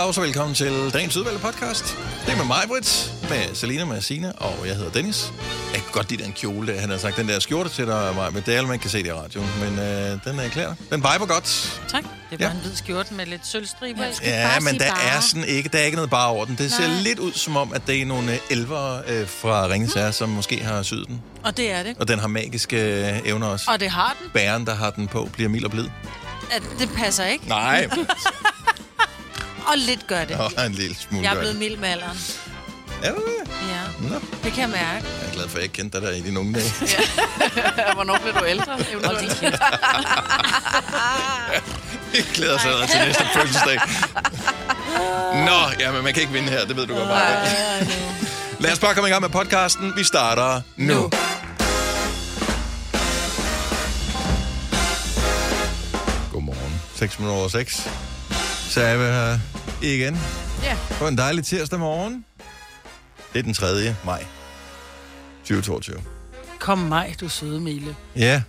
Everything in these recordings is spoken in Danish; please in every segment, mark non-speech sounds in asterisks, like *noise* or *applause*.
Goddag, så velkommen til dagens udvalgte podcast. Det er med mig, Britt, med Selina, med Sina, og jeg hedder Dennis. Jeg kan godt lide den kjole, der. han har sagt, den der skjorte til dig, mig, men det er alle, man kan se det i radioen. Men øh, den er klar. Den viber godt. Tak. Det er Ja. bare en hvid skjorte med lidt sølvstriber. Ja, bare men der bare. er sådan ikke, der er ikke noget bare over den. Det ser Nej. lidt ud som om, at det er nogle øh, elvere øh, fra Ringens Herre, som måske har syet den. Og det er det. Og den har magiske øh, evner også. Og det har den. Bæren, der har den på, bliver mild og blid. At det passer ikke. Nej, *laughs* Og lidt gør det. og en lille smule Jeg er blevet mild med alderen. Er du det? Ja, Nå, det kan jeg mærke. jeg er glad for, at jeg ikke kendte dig der i dine unge dage. *laughs* Hvornår blev du ældre? Hold din kæft. *laughs* Jeg glæder sig allerede til næste fødselsdag. Nå, ja, men man kan ikke vinde her, det ved du godt bare. Lad os bare komme i gang med podcasten. Vi starter nu. nu. Nu. Godmorgen. 6 minutter over 6. Så er vi her igen. Ja. På en dejlig tirsdag morgen. Det er den 3. maj 2022. Kom mig, du søde Mille. Ja,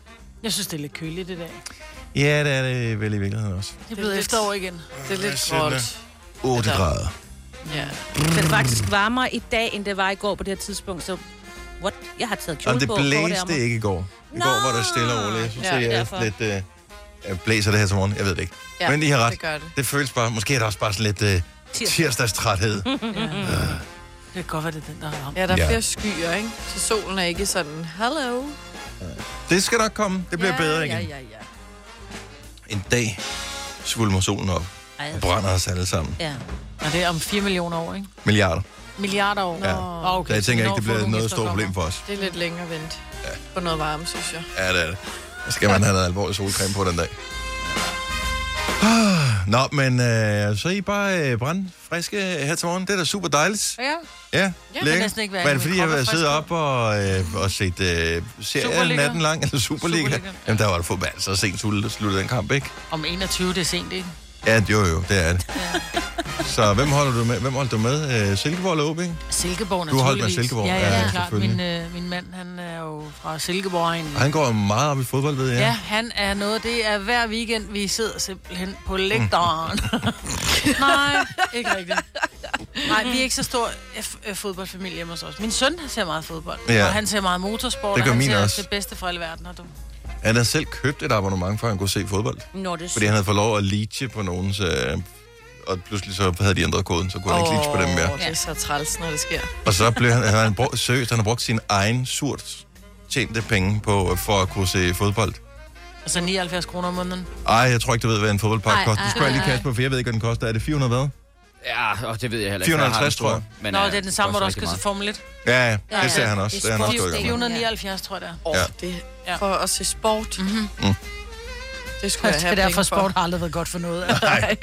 Jeg synes, det er lidt køligt i dag. ja det er det vel i virkeligheden også. Det er blevet lidt- efterår igen. Det er lidt koldt. 8 Ja. grader. Ja. Det er faktisk varmere i dag, end det var i går på det her tidspunkt, så what? Jeg har taget kjole Jamen, det på. blæste kortærmer. ikke i går. I Nå! går var der stille og roligt. Jeg synes, Ja, det er derfor. lidt... Øh, jeg blæser det her til morgen. Jeg ved det ikke. Ja, Men I har ret. det gør det. Det føles bare... Måske er der også bare sådan lidt øh, Tirsdag. tirsdagstræthed. *laughs* Ja. Det kan godt være, det er den, der har ramt. Ja, der er Ja. flere skyer, ikke? Så solen er ikke sådan, hello. Det skal nok komme. Det bliver ja, bedre igen. Ja, ja, ja. En dag svulmer solen op Ej, og brænder os alle sammen. Ja. Og det er om 4 millioner år, ikke? Milliarder. Milliarder år. Ja. Åh, Okay, så jeg tænker ikke, det bliver noget stort problem for os. Det er lidt længere vent. Ja. På noget varme, synes jeg. Ja, det er det. Så skal man have noget alvorlig solcreme på den dag. Nå, men øh, så er I bare øh, brandfriske her til morgen. Det er da super dejligt. Ja. Ja, kan lækkert. næsten ikke være Var det fordi, jeg har siddet op og, øh, og set øh, Superliga. natten lang, eller *laughs* Superliga? Superliga, ja. Jamen, der var det fodbold, så sent sluttede den kamp, ikke? Om 21, det er sent, ikke? Ja, jo jo, det er det. Så hvem holder du med? Hvem holdt du med? Øh, Silkeborg eller OB? Silkeborg, Du holdt med naturligvis. Silkeborg. Ja, Ja, ja, ja, klart. selvfølgelig. Min, øh, min mand, han er jo fra Silkeborg egnen. Han går meget op i fodbold, ved jeg. Ja, han er noget. Det er hver weekend, vi sidder simpelthen på lægteren. *laughs* Nej, ikke rigtigt. Nej, vi er ikke så stor f- øh, fodboldfamilie hjemme hos os. Min søn ser meget fodbold, Ja. og han ser meget motorsport, Det gør og han min ser også. det bedste fra alle verden. Og du. Han havde selv købt et abonnement, for at han kunne se fodbold. Nå, det er Fordi han havde fået lov at leache på nogens... Øh, og pludselig så havde de ændret koden, så kunne han ikke leache på dem mere. Åh, det er så træls, når det sker. Og så blev han, han brugt, seriøst, han har brugt sin egen surt tjente penge på, for at kunne se fodbold. Altså 79 kroner om måneden. Ej, jeg tror ikke, du ved, hvad en fodboldpakke koster. Det spørger jeg lige ej. Kasper, for jeg ved ikke, hvad den koster. Er det 400 hvad? Ja, og det ved jeg heller ikke. for 450, har den tror jeg. Men, Nå, det er den samme, hvor du også skal se Formel 1. Ja, ja, Ja, det ser ja. han også. Det er han også sport- gået i gang med. 479, tror jeg, det er. Åh, det for at se sport. Mm-hmm. Det skulle jeg Det have er derfor, sport har aldrig været godt for noget. *laughs* Nej.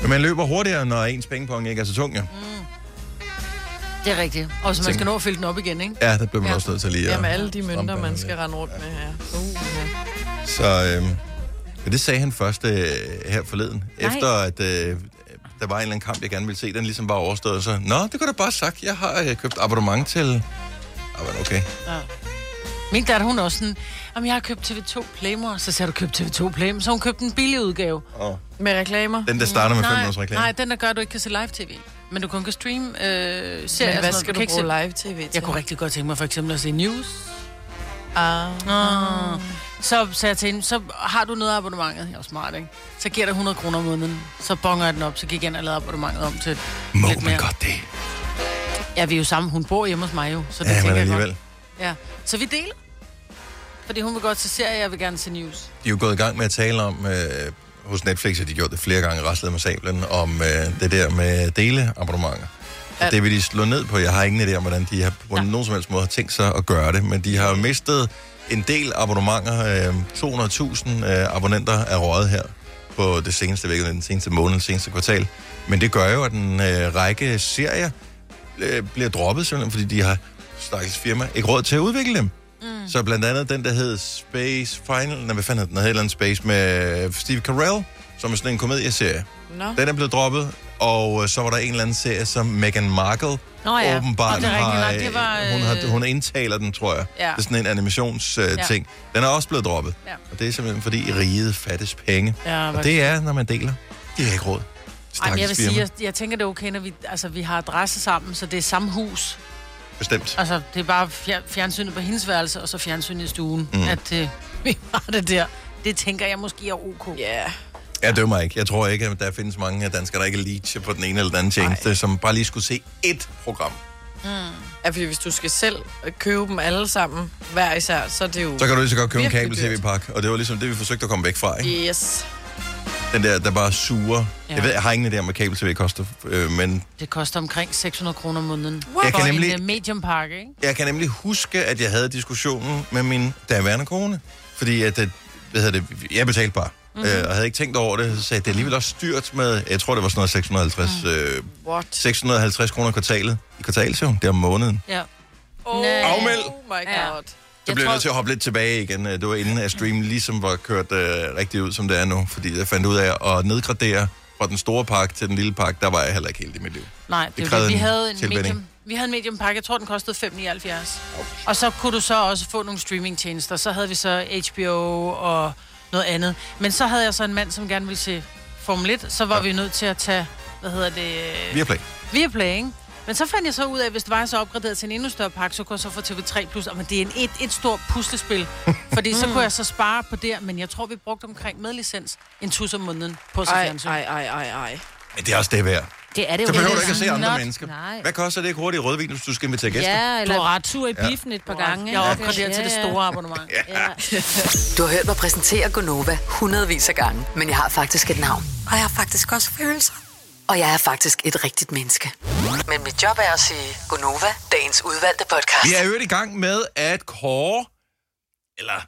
Men man løber hurtigere, når ens pengepong ikke er så tung, ja. Det er rigtigt. Og så man skal nå at fylde den op igen, ikke? Ja, der bliver man Ja. også nødt til lige at... Jamen alle de mønter, man skal rende rundt med her. Uh, ja. Så øhm, det sagde han først øh, her forleden, Nej. efter at øh, der var en eller anden kamp, jeg gerne ville se, den ligesom var overstået. Så, nå, det kunne da bare sagt, jeg har øh, købt abonnement til... Ah, men okay. Ja. Min datter, hun er også sådan, om jeg har købt TV2 Play, mor. Så sagde du købt TV2 Play, så hun købte en billig udgave. Og Med reklamer. den, der starter med 5 nej, minutters reklame. nej, den der gør, at du ikke kan se live-tv. Men du kun kan streame øh, serier. Men hvad noget. skal kan du ikke bruge se- live-tv til? Jeg kunne rigtig godt tænke mig for eksempel at se news. Ah. Ah. Så sagde jeg til hende, så har du noget af abonnementet. Jeg jo smart, ikke? Så giver dig 100 kroner om måneden. Så bonger jeg den op, så gik jeg ind og lavede abonnementet om til Må lidt man mere. godt det? Ja, vi er jo sammen. Hun bor hjemme hos mig jo. Så det Ja, men tænker jeg alligevel. godt. Ja. Så vi deler. Fordi hun vil godt se serier, jeg vil gerne se news. De er jo gået i gang med at tale om, øh, hos Netflix har de gjort det flere gange, raslet med sablen, om øh, det der med deleabonnementer. Ja. Det vil de slå ned på. Jeg har ingen idé om, hvordan de har på Ja. nogen som helst måde har tænkt sig at gøre det, men de har mistet en del abonnementer. Øh, 200.000 øh, abonnenter er røget her på det seneste væk, den seneste måned, det seneste kvartal. Men det gør jo, at en øh, række serier øh, bliver droppet, simpelthen, fordi de har stakkels firma ikke råd til at udvikle dem. Mm. Så blandt andet den, der hed Space Final, nej, hvad fanden hed den? Den hed Space med Steve Carell, som er sådan en komedieserie. Nå. Den er blevet droppet, og øh, så var der en eller anden serie, som Meghan Markle Nå ja, åbenbart det er har, nok, det var, hun, har, øh, hun indtaler den, tror jeg. Ja. Det er sådan en animationsting. Øh, Ja. ting. Den er også blevet droppet. Ja. Og det er simpelthen, fordi i riget fattes penge. Ja, Og det er, når man deler. De har ikke råd Ej, jeg vil sige, jeg, jeg tænker, det er okay, når vi, altså, vi har adresse sammen, så det er samme hus. Bestemt. Altså, det er bare fjer, fjernsynet på hendes værelse, og så fjernsynet i stuen, mm. at øh, *laughs* vi har det der. Det tænker jeg måske er ok. Ja. Jeg dømmer ikke. Jeg tror ikke, at der findes mange danskere, der ikke er leech på den ene eller den anden tjeneste, som bare lige skulle se ét program. Ja, fordi hvis du skal selv købe dem alle sammen, hver især, så er det jo... Så kan du lige så godt købe en kabel-tv-pakke, og det var ligesom det, vi forsøgte at komme væk fra, ikke? Yes. Den der, der bare suger. Ja. Jeg ved, jeg har ingen idé om, hvad kabel-tv koster, øh, men Det koster omkring 600 kroner om måneden. Jeg kan nemlig- en uh, medium pakke, ikke? jeg kan nemlig huske, at jeg havde diskussionen med min daværende kone. Fordi at, det, hvad hedder det, jeg betalte bare. Mhm. Mm-hmm. Øh, og havde ikke tænkt over det, så sagde jeg, det er alligevel også styrt med, jeg tror, det var sådan noget 650, Mhm. mm. øh, What? 650 kroner kvartalet. I kvartalet, jo. Det er om måneden. Ja. Oh. Afmeld. Oh my Ja. god. Så blev jeg nødt til at hoppe lidt tilbage igen. Øh, Det var inden at stream ligesom var kørt øh, rigtig ud, som det er nu. Fordi jeg fandt ud af at nedgradere fra den store pakke til den lille pakke. Der var jeg heller ikke helt i mit liv. Nej, Det det, det krævede vi havde en medium, vi havde en medium pakke, jeg tror, den kostede 5,79. Og så kunne du så også få nogle streamingtjenester. Så havde vi så HBO og noget andet. Men så havde jeg så en mand, som gerne ville se Formel 1. Så var Ja. vi nødt til at tage, hvad hedder det, Viaplay. Viaplay, ikke? Men så fandt jeg så ud af, at hvis det var så opgraderet til en endnu større pakke, så kunne jeg så få TV3+. Plus. Men det er en, et, et stort puslespil. *laughs* Fordi så kunne jeg så spare på det. Men jeg tror, vi brugte omkring med licens en tus om måneden på så Ej, fjernsyn. ej, ej, ej, ej. Men det er også det værd. Det er det jo Så behøver du ikke. ikke at se andre not- mennesker. Nej. Hvad koster det ikke hurtigt rødvin, hvis du skal invitere gæster? Ja, Du eller har ret. tur i biffen et par gange. Jeg er ikke? opgraderet til det Ja, store abonnement. Ja. *laughs* Du har hørt mig præsentere Gonova hundredvis af gange, men jeg har faktisk et navn. Og jeg har faktisk også følelser. Og jeg er faktisk et rigtigt menneske. Men mit job er at sige Gonova, dagens udvalgte podcast. Vi er jo i gang med at kåre, eller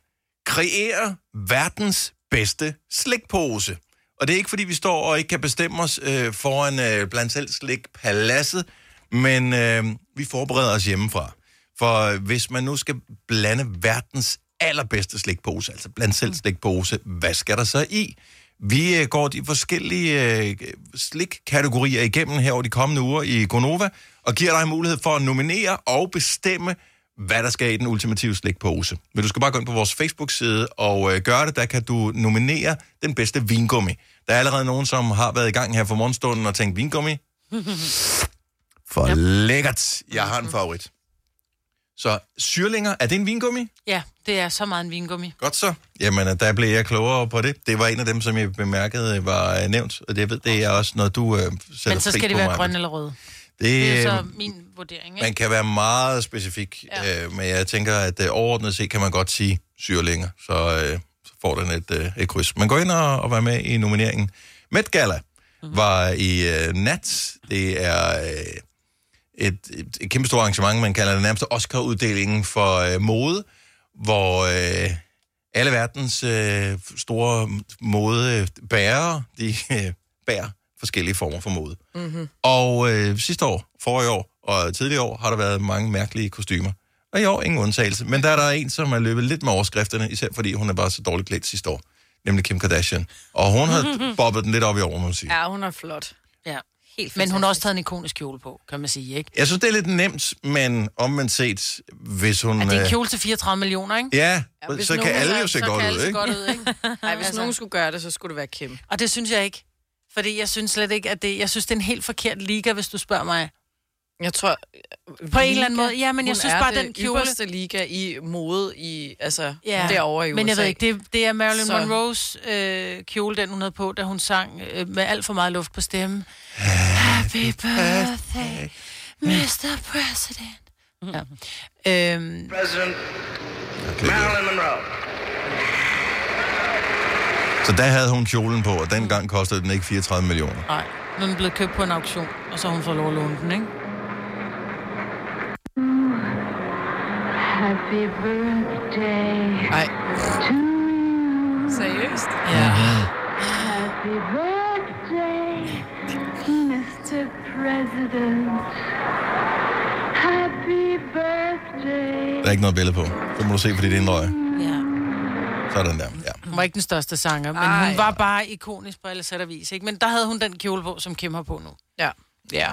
kreere verdens bedste slikpose. Og det er ikke, fordi vi står og ikke kan bestemme os øh, foran øh, blandt selv slikpaladset, men øh, vi forbereder os hjemmefra. For øh, hvis man nu skal blande verdens allerbedste slikpose, altså blandt selv slikpose, hvad skal der så i? Vi øh, går de forskellige øh, slikkategorier igennem her over de kommende uger i Gonova, og giver dig mulighed for at nominere og bestemme, hvad der skal i den ultimative slikpose. Men du skal bare gå ind på vores Facebook-side og øh, gøre det. Der kan du nominere den bedste vingummi. Der er allerede nogen, som har været i gang her for morgenstunden og tænkt, vingummi? *laughs* For ja. lækkert. Jeg har en favorit. Så syrlinger, er det en vingummi? Ja, det er så meget en vingummi. Godt så. Jamen, øh, der blev jeg klogere på det. Det var en af dem, som jeg bemærkede var øh, nævnt, og det, jeg ved, det er også noget, du øh, sætter Men så skal det være grøn eller rød. Det, Det er så min vurdering, ikke? man kan være meget specifik, ja. øh, men jeg tænker, at øh, overordnet set kan man godt sige syrlinger, så, øh, så får den et, øh, et kryds. Man går ind og, og være med i nomineringen. Met Gala mm-hmm. var i øh, nat. Det er øh, et, et, et kæmpe stort arrangement, man kalder det nærmest Oscar-uddelingen for øh, mode, hvor øh, alle verdens øh, store modebærere, de øh, bærer forskellige former for mode. Mm-hmm. Og øh, sidste år, forrige år og tidligere år har der været mange mærkelige kostymer. Og i år ingen undtagelse. Men der er der en, som er løbet lidt med overskrifterne, især fordi hun er bare så dårligt klædt sidste år. Nemlig Kim Kardashian. Og hun har *laughs* bobbet den lidt op i år, må man sige. Ja, hun er flot. Ja. Helt Men hun har også taget en ikonisk kjole på, kan man sige, ikke? Jeg synes, det er lidt nemt, men omvendt set, hvis hun... Ja, det er øh, en kjole til 34 millioner, ikke? Ja, Ja, så kan alle jo se så godt kan alle ud, godt ud, ikke? *laughs* Ej, hvis Altså. nogen skulle gøre det, så skulle det være Kim. Og det synes jeg ikke. Fordi jeg synes slet ikke, at det... Jeg synes, det er en helt forkert liga, hvis du spørger mig. Jeg tror... På en eller anden måde. Ja, men jeg synes bare, den kjole... Ypperste liga i mode i, altså, Ja, derovre i USA. Men jeg ved ikke, det, det er Marilyn Så- Monroes øh, kjole, den hun havde på, da hun sang øh, med alt for meget luft på stemmen. Happy birthday, Mr. President. Ja. Øhm, President Marilyn Monroe. Så der havde hun kjolen på, og dengang kostede den ikke 34 millioner. nej, er den blevet købt på en auktion, og så har hun fået lov at låne den, ikke? Happy birthday Nej, to you. seriøst? Ja. Happy birthday, Mr. President. Happy birthday. Der er ikke noget billede på. Det må du se, fordi det er en røg. ja. Sådan der, ja. Hun var ikke den største sanger, men Ej. hun var bare ikonisk på alle sæt og vis, ikke? Men der havde hun den kjole på, som Kim har på nu. Ja. Ja.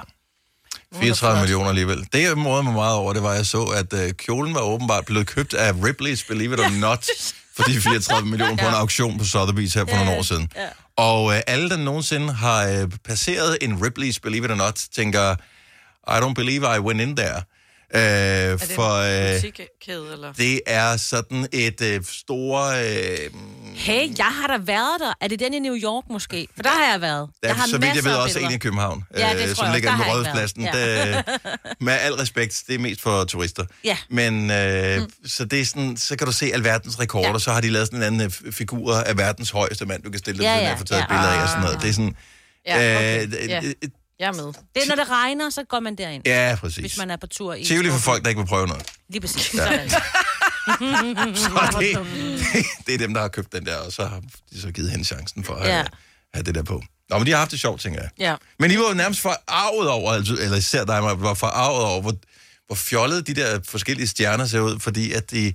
34 millioner alligevel. Det, jeg morede mig meget over, det var, at jeg så, at øh, kjolen var åbenbart blevet købt af Ripley's Believe It or Not, for de 34 millioner på en auktion på Sotheby's her for nogle år siden. Og øh, alle, der nogensinde har øh, passeret en Ripley's Believe It or Not, tænker, I don't believe I went in there. Øh, Er det for en øh, butikkæde, eller? det er sådan et øh, store... Øh, Hey, jeg har da været der. Er det den i New York måske? For der har jeg været. der jeg har så vidt jeg ved, også en i København, Ja, det øh, tror som jeg ligger på Rådhuspladsen. Det, *laughs* med al respekt, det er mest for turister. Ja. Men øh, mm. så, det er sådan, så kan du se alverdens rekorder, Ja. så har de lavet sådan en anden øh, figur af verdens højeste mand, du kan stille dig Ja, ja, ja. ja, og få taget ja. billeder af og sådan noget. Det er sådan... Ja, okay. øh, Ja. Jeg er med. Det er, når det regner, så går man derind. Ja, præcis. Hvis man er på tur i... Tivoli for folk, der ikke vil prøve noget. Lige præcis. Ja. Sådan. *laughs* Så det, det, *laughs* det er dem, der har købt den der, og så har de så givet hende chancen for at have, Ja. have det der på. Nå, men de har haft det sjovt, tænker jeg. Ja. Men I var jo nærmest forarvet over, altså, eller især dig, var forarvet over, hvor, hvor fjollede de der forskellige stjerner ser ud, fordi at de,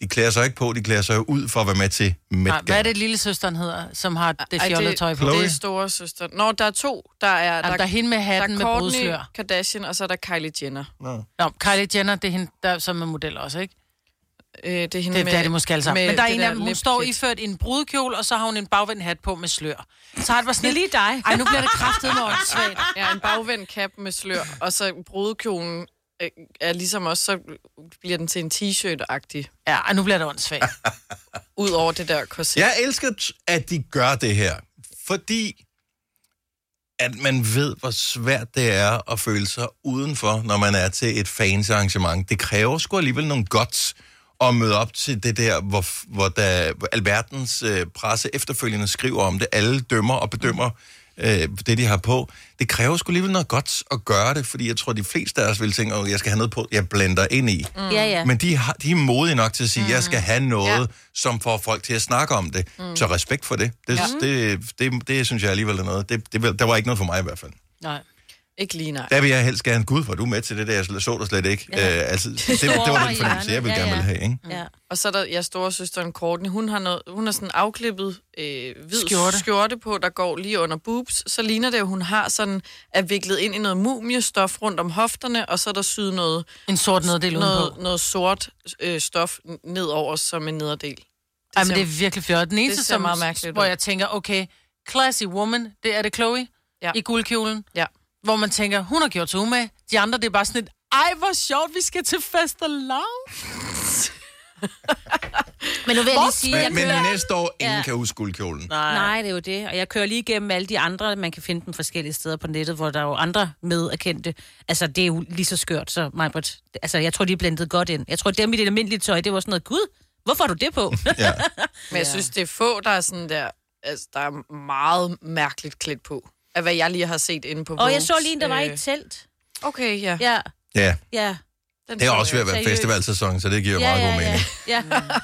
de klæder sig ikke på, de klæder sig ud for at være med til Met Nej, hvad er det, lille søsteren hedder, som har det Ej, fjollede tøj på? Chloe? Det er store søster. Nå, der er to. Der er, Jamen, der er hende med hatten der med er brudslør. Kourtney Kardashian, og så er der Kylie Jenner. Nå, Kylie Jenner, det er hende, der, som er model også, ikke? Øh, det er hende Det, med, det er det måske alle sammen. med Men der er det en af dem, hun står kit. iført i en brudekjole, og så har hun en bagvendt hat på med slør. Så har det bare sådan lige dig. Ej, nu bliver det kraftet med åndssvagt. *laughs* Ja, en bagvendt cap med slør, og så brudekjolen øh, er ligesom også, så bliver den til en t-shirt-agtig, Ja, ej, nu bliver det åndssvagt. *laughs* ud over det der korset. Jeg elsker, at de gør det her, fordi at man ved, hvor svært det er at føle sig udenfor, når man er til et fansarrangement. Det kræver sgu alligevel nogle guts at møde op til det der, hvor, hvor der alverdens øh, presse efterfølgende skriver om det. Alle dømmer og bedømmer øh, det, de har på. Det kræver sgu alligevel noget godt at gøre det, fordi jeg tror, de fleste af os vil tænke, at jeg skal have noget på, jeg blender ind i. Ja, ja. Men de, har, de er modige nok til at sige, at jeg skal have noget, ja. som får folk til at snakke om det. Mm. Så respekt for det. Det, ja. det, det, det, det synes jeg alligevel er noget. Det, det, der var ikke noget for mig i hvert fald. Nej. Ikke lige nej. Der vil jeg helst gerne, gud, hvor er du med til det der, jeg så dig slet ikke. Ja. Øh, altså, det, det, var den fornemmelse, jeg ville Ja, gerne ja. ville have. Ikke? ja. Og så er der jeg store søsteren Courtney. Hun har, noget, hun har sådan afklippet øh, hvid Skjorte. skjorte. på, der går lige under boobs. Så ligner det, at hun har sådan er viklet ind i noget mumiestof rundt om hofterne, og så er der syet noget, En sort neddel noget, udenpå. noget sort øh, stof nedover som en nederdel. Ej, men det er virkelig fjort. Den eneste, som, meget mærkeligt hvor ud. jeg tænker, okay, classy woman, det er det Chloe Ja. i guldkjolen. Ja. Hvor man tænker, hun har gjort sig umage. De andre, det er bare sådan et, ej, hvor sjovt, vi skal til fest og Men nu vil jeg lige sige, jeg Men, men kører... næste år, ingen Ja. kan huske guldkjolen. Nej, det er jo det. Og jeg kører lige igennem alle de andre, man kan finde dem forskellige steder på nettet, hvor der er jo andre med at kendte. Altså, det er jo lige så skørt, så Majbert, altså, jeg tror, de er blendet godt ind. Jeg tror, dem i det almindelige tøj, det var sådan noget, gud, hvorfor har du det på? Ja. *laughs* Men jeg synes, det er få, der er sådan der, altså, der er meget mærkeligt klædt på. Af hvad jeg lige har set inde på og jeg så lige en, der var i øh, et telt. Okay, ja. Ja, ja, ja. Den det er så også ved at være Seriøst. festivalsæson, så det giver Ja, meget ja, god ja. mening. ja.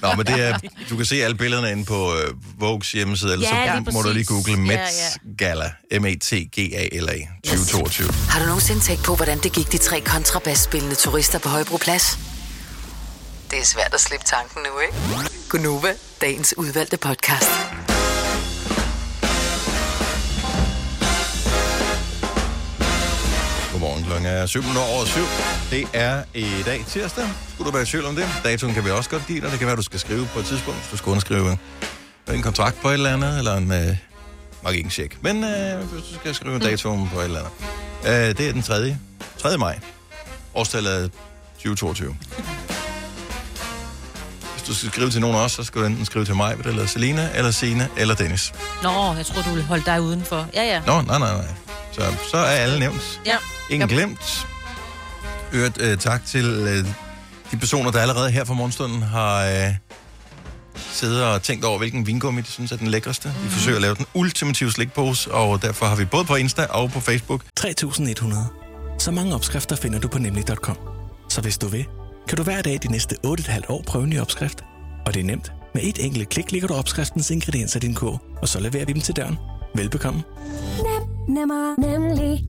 Nå, men det er, du kan se alle billederne inde på øh, Vogues hjemmeside, eller Ja, så må du lige præcis. google Met Ja, ja. Gala, M-E-T-G-A-L-A 2022. Har du nogensinde tænkt på, hvordan det gik de tre kontrabasspillende turister på Højbroplads? Det er svært at slippe tanken nu, ikke? Gunova, dagens udvalgte podcast. Klokken er 7 over 7. Det er i dag tirsdag. Skulle du være i tvivl om det? Datoen kan vi også godt give dig. Det kan være, du skal skrive på et tidspunkt, hvis du skal underskrive en kontrakt på et eller andet, eller en, øh, nok ikke en check, men øh, hvis du skal skrive en datoen på et eller andet. Øh, det er den 3. 3. maj. Årstallet er 2022. Hvis du skal skrive til nogen os, så skal du enten skrive til mig, eller Selina, eller Sina, eller Dennis. Nå, jeg tror du ville holde dig udenfor. Ja, ja. Nå, nej, nej, nej. Så, så er alle nævnt. Ja. Ingen glemt. Øvrigt, øh, tak til øh, de personer, der allerede her fra morgenstunden har øh, siddet og tænkt over, hvilken vingummi de synes er den lækreste. Vi forsøger at lave den ultimative slikpose, og derfor har vi både på Insta og på Facebook 3100. Så mange opskrifter finder du på nemlig.com. Så hvis du vil, kan du hver dag de næste 8,5 år prøve en ny opskrift. Og det er nemt. Med et enkelt klik ligger du opskriftens ingredienser i din kog, og så leverer vi dem til døren. Velbekomme. Nemmer, nemlig.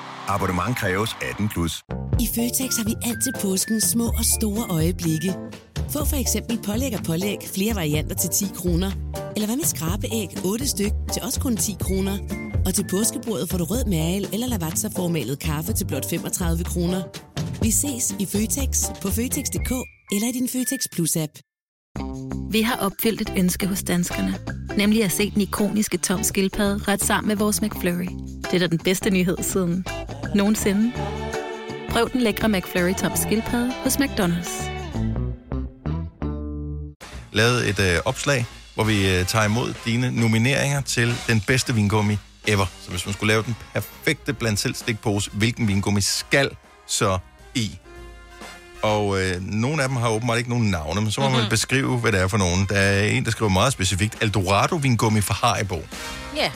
Abonnement kræves 18 plus. I Føtex har vi altid påsken små og store øjeblikke. Få for eksempel pålæg og pålæg flere varianter til 10 kroner. Eller hvad med skrabeæg 8 styk til også kun 10 kroner. Og til påskebordet får du rød mal eller lavatserformalet kaffe til blot 35 kroner. Vi ses i Føtex på Føtex.dk eller i din Føtex Plus-app. Vi har opfyldt et ønske hos danskerne. Nemlig at se den ikoniske tom skildpadde ret sammen med vores McFlurry. Det er da den bedste nyhed siden nogensinde. Prøv den lækre McFlurry tom skildpadde hos McDonald's. lavet et øh, opslag, hvor vi øh, tager imod dine nomineringer til den bedste vingummi ever. Så hvis man skulle lave den perfekte blandt selv stikpose, hvilken vingummi skal så i? Og øh, nogle af dem har åbenbart ikke nogen navne, men så må mm-hmm. man beskrive, hvad det er for nogen. Der er en, der skriver meget specifikt, Eldorado vingummi fra Haribo. Ja.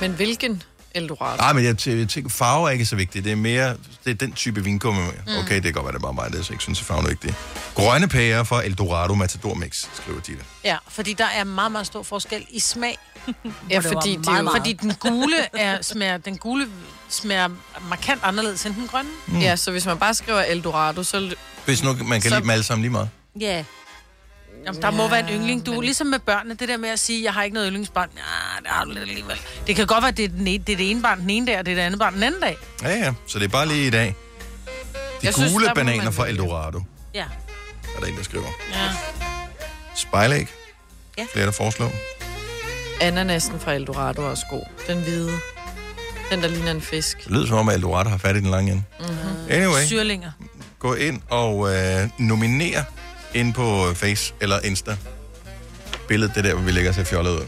Men hvilken Eldorado? Nej, men jeg, tæ- jeg tænker, farve er ikke så vigtigt. Det er mere, det er den type vingummi. Mm. Okay, det kan godt være, det er bare mig, der ikke synes, at farven er vigtig. Grønne pærer fra Eldorado Matador Mix, skriver de det. Ja, fordi der er meget, meget stor forskel i smag. *laughs* Ja, det fordi det er meget, meget. Fordi den gule, er, smager, den gule smager markant anderledes end den grønne. Mm. Ja, så hvis man bare skriver Eldorado, så... er det- Hvis nu man kan Så- lide dem alle sammen lige meget. Ja. Jamen, der må være en yndling. Du er ligesom med børnene, det der med at sige, jeg har ikke noget yndlingsbarn. Ja, det har du lidt alligevel. Det kan godt være, det er, den ene, det er det ene barn den ene dag, og det er det andet barn den anden dag. Ja, ja, så det er bare lige i dag. De Jeg synes, gule må bananer man fra. Eldorado, Ja. er der en, der skriver. Ja. Spejlæg. Ja. Flere, der foreslår. Ananasen fra Eldorado er også god. Den hvide. Den, der ligner en fisk. Det lyder som om, at Eldorado har fat i den lange ende. Mm-hmm. Anyway. Syrlinger. Gå ind og øh, nominer ind på øh, Face eller Insta. Billedet, det der, hvor vi lægger os fjollet ud.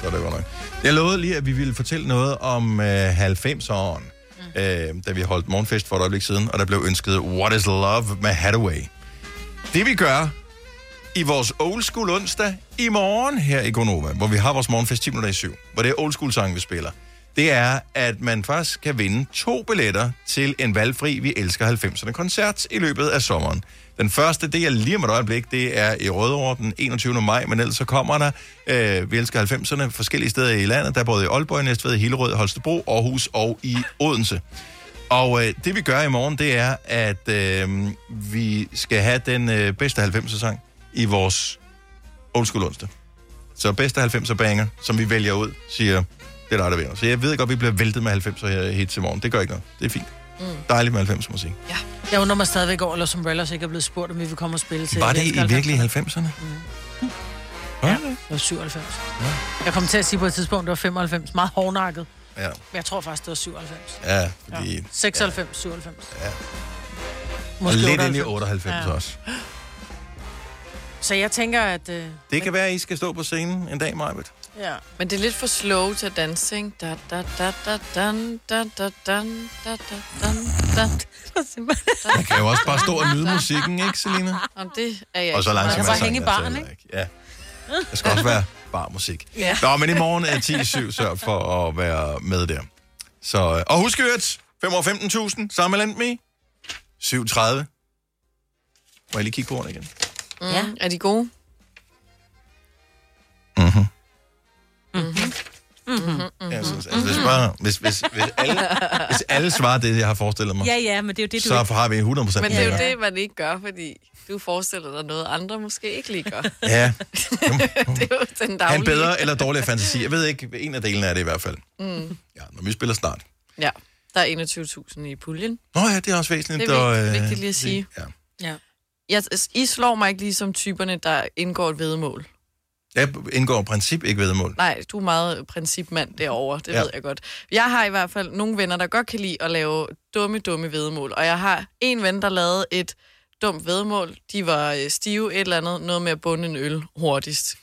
Så er det godt nok. Jeg lovede lige, at vi ville fortælle noget om øh, 90'eren, mm. øh, da vi holdt morgenfest for et øjeblik siden, og der blev ønsket What is Love med Hathaway. Det vi gør i vores old school onsdag i morgen her i Gonova, hvor vi har vores morgenfest 10 minutter i syv, hvor det er old school sang, vi spiller, det er, at man faktisk kan vinde to billetter til en valgfri Vi Elsker 90'erne koncert i løbet af sommeren. Den første, det er lige om et øjeblik, det er i Rødovre den 21. maj, men ellers så kommer der øh, Vi Elsker 90'erne forskellige steder i landet. Der er både i Aalborg, Næstved, Hillerød, Holstebro, Aarhus og i Odense. Og øh, det vi gør i morgen, det er, at øh, vi skal have den øh, bedste 90'er sang i vores old school onsdag. Så bedste 90'er banger, som vi vælger ud, siger, det er dig, der vinder. Så jeg ved godt, vi bliver væltet med 90'er her hit til morgen. Det gør ikke noget. Det er fint. Mm. Dejligt med 90'er musik. Jeg undrer mig stadigvæk over, at Los Umbrellas ikke er blevet spurgt, om vi vil komme og spille til. Var det i virkelig 90'erne. 90'erne? Ja, det var 97. Jeg kom til at sige på et tidspunkt, det var 95. Meget hårdnakket. Ja. Men jeg tror faktisk, det var 97. Ja, fordi... Ja. 96, 97. Ja. Og Måske lidt ind i 98. 98 Ja. også. Så jeg tænker, at... Øh, Det kan være, at I skal stå på scenen en dag, Majbet. ja. Men det er lidt for slow til at danse, ikke? Da, da, da, da, dan, da, da, dan, da, da, dan, da. Man kan jo også bare stå og nyde musikken, ikke, Selina? Om det er jeg Og så ikke. langsomt Jeg er bare hænge i altså baren, ikke? Ja. Der skal også være bar musik. Ja. Nå, men i morgen er 10-7, sørg for at være med der. Så, øh, og husk øvrigt, 515.000, sammen med Me. 730. Må jeg lige kigge på ordene igen? Mm. Ja. Er de gode? Mhm. Mm-hmm. Jeg synes, altså, hvis, bare, hvis, hvis, hvis, alle, hvis alle svarer det, jeg har forestillet mig, Ja, ja, men det er jo det, du så ikke... har vi 100% Men det er jo det, man ikke gør, fordi du forestiller dig noget, andre måske ikke lige gør. Ja, *laughs* det er jo den daglige. en bedre eller dårligere fantasi. Jeg ved ikke, en af delene er det i hvert fald. Mm. Ja, når vi spiller snart. Ja, der er 21.000 i puljen. Nå ja, det er også væsentligt. Det er vigtigt, øh, vigtigt lige at sige. Ja. Ja. Jeg, I slår mig ikke lige som typerne, der indgår et vedmål. Jeg indgår i princip ikke vedmål. Nej, du er meget principmand derovre, det Ja. ved jeg godt. Jeg har i hvert fald nogle venner, der godt kan lide at lave dumme, dumme vedmål. Og jeg har en ven, der lavede et dumt vedmål. De var øh, stive, et eller andet, noget med at bunde en øl hurtigst.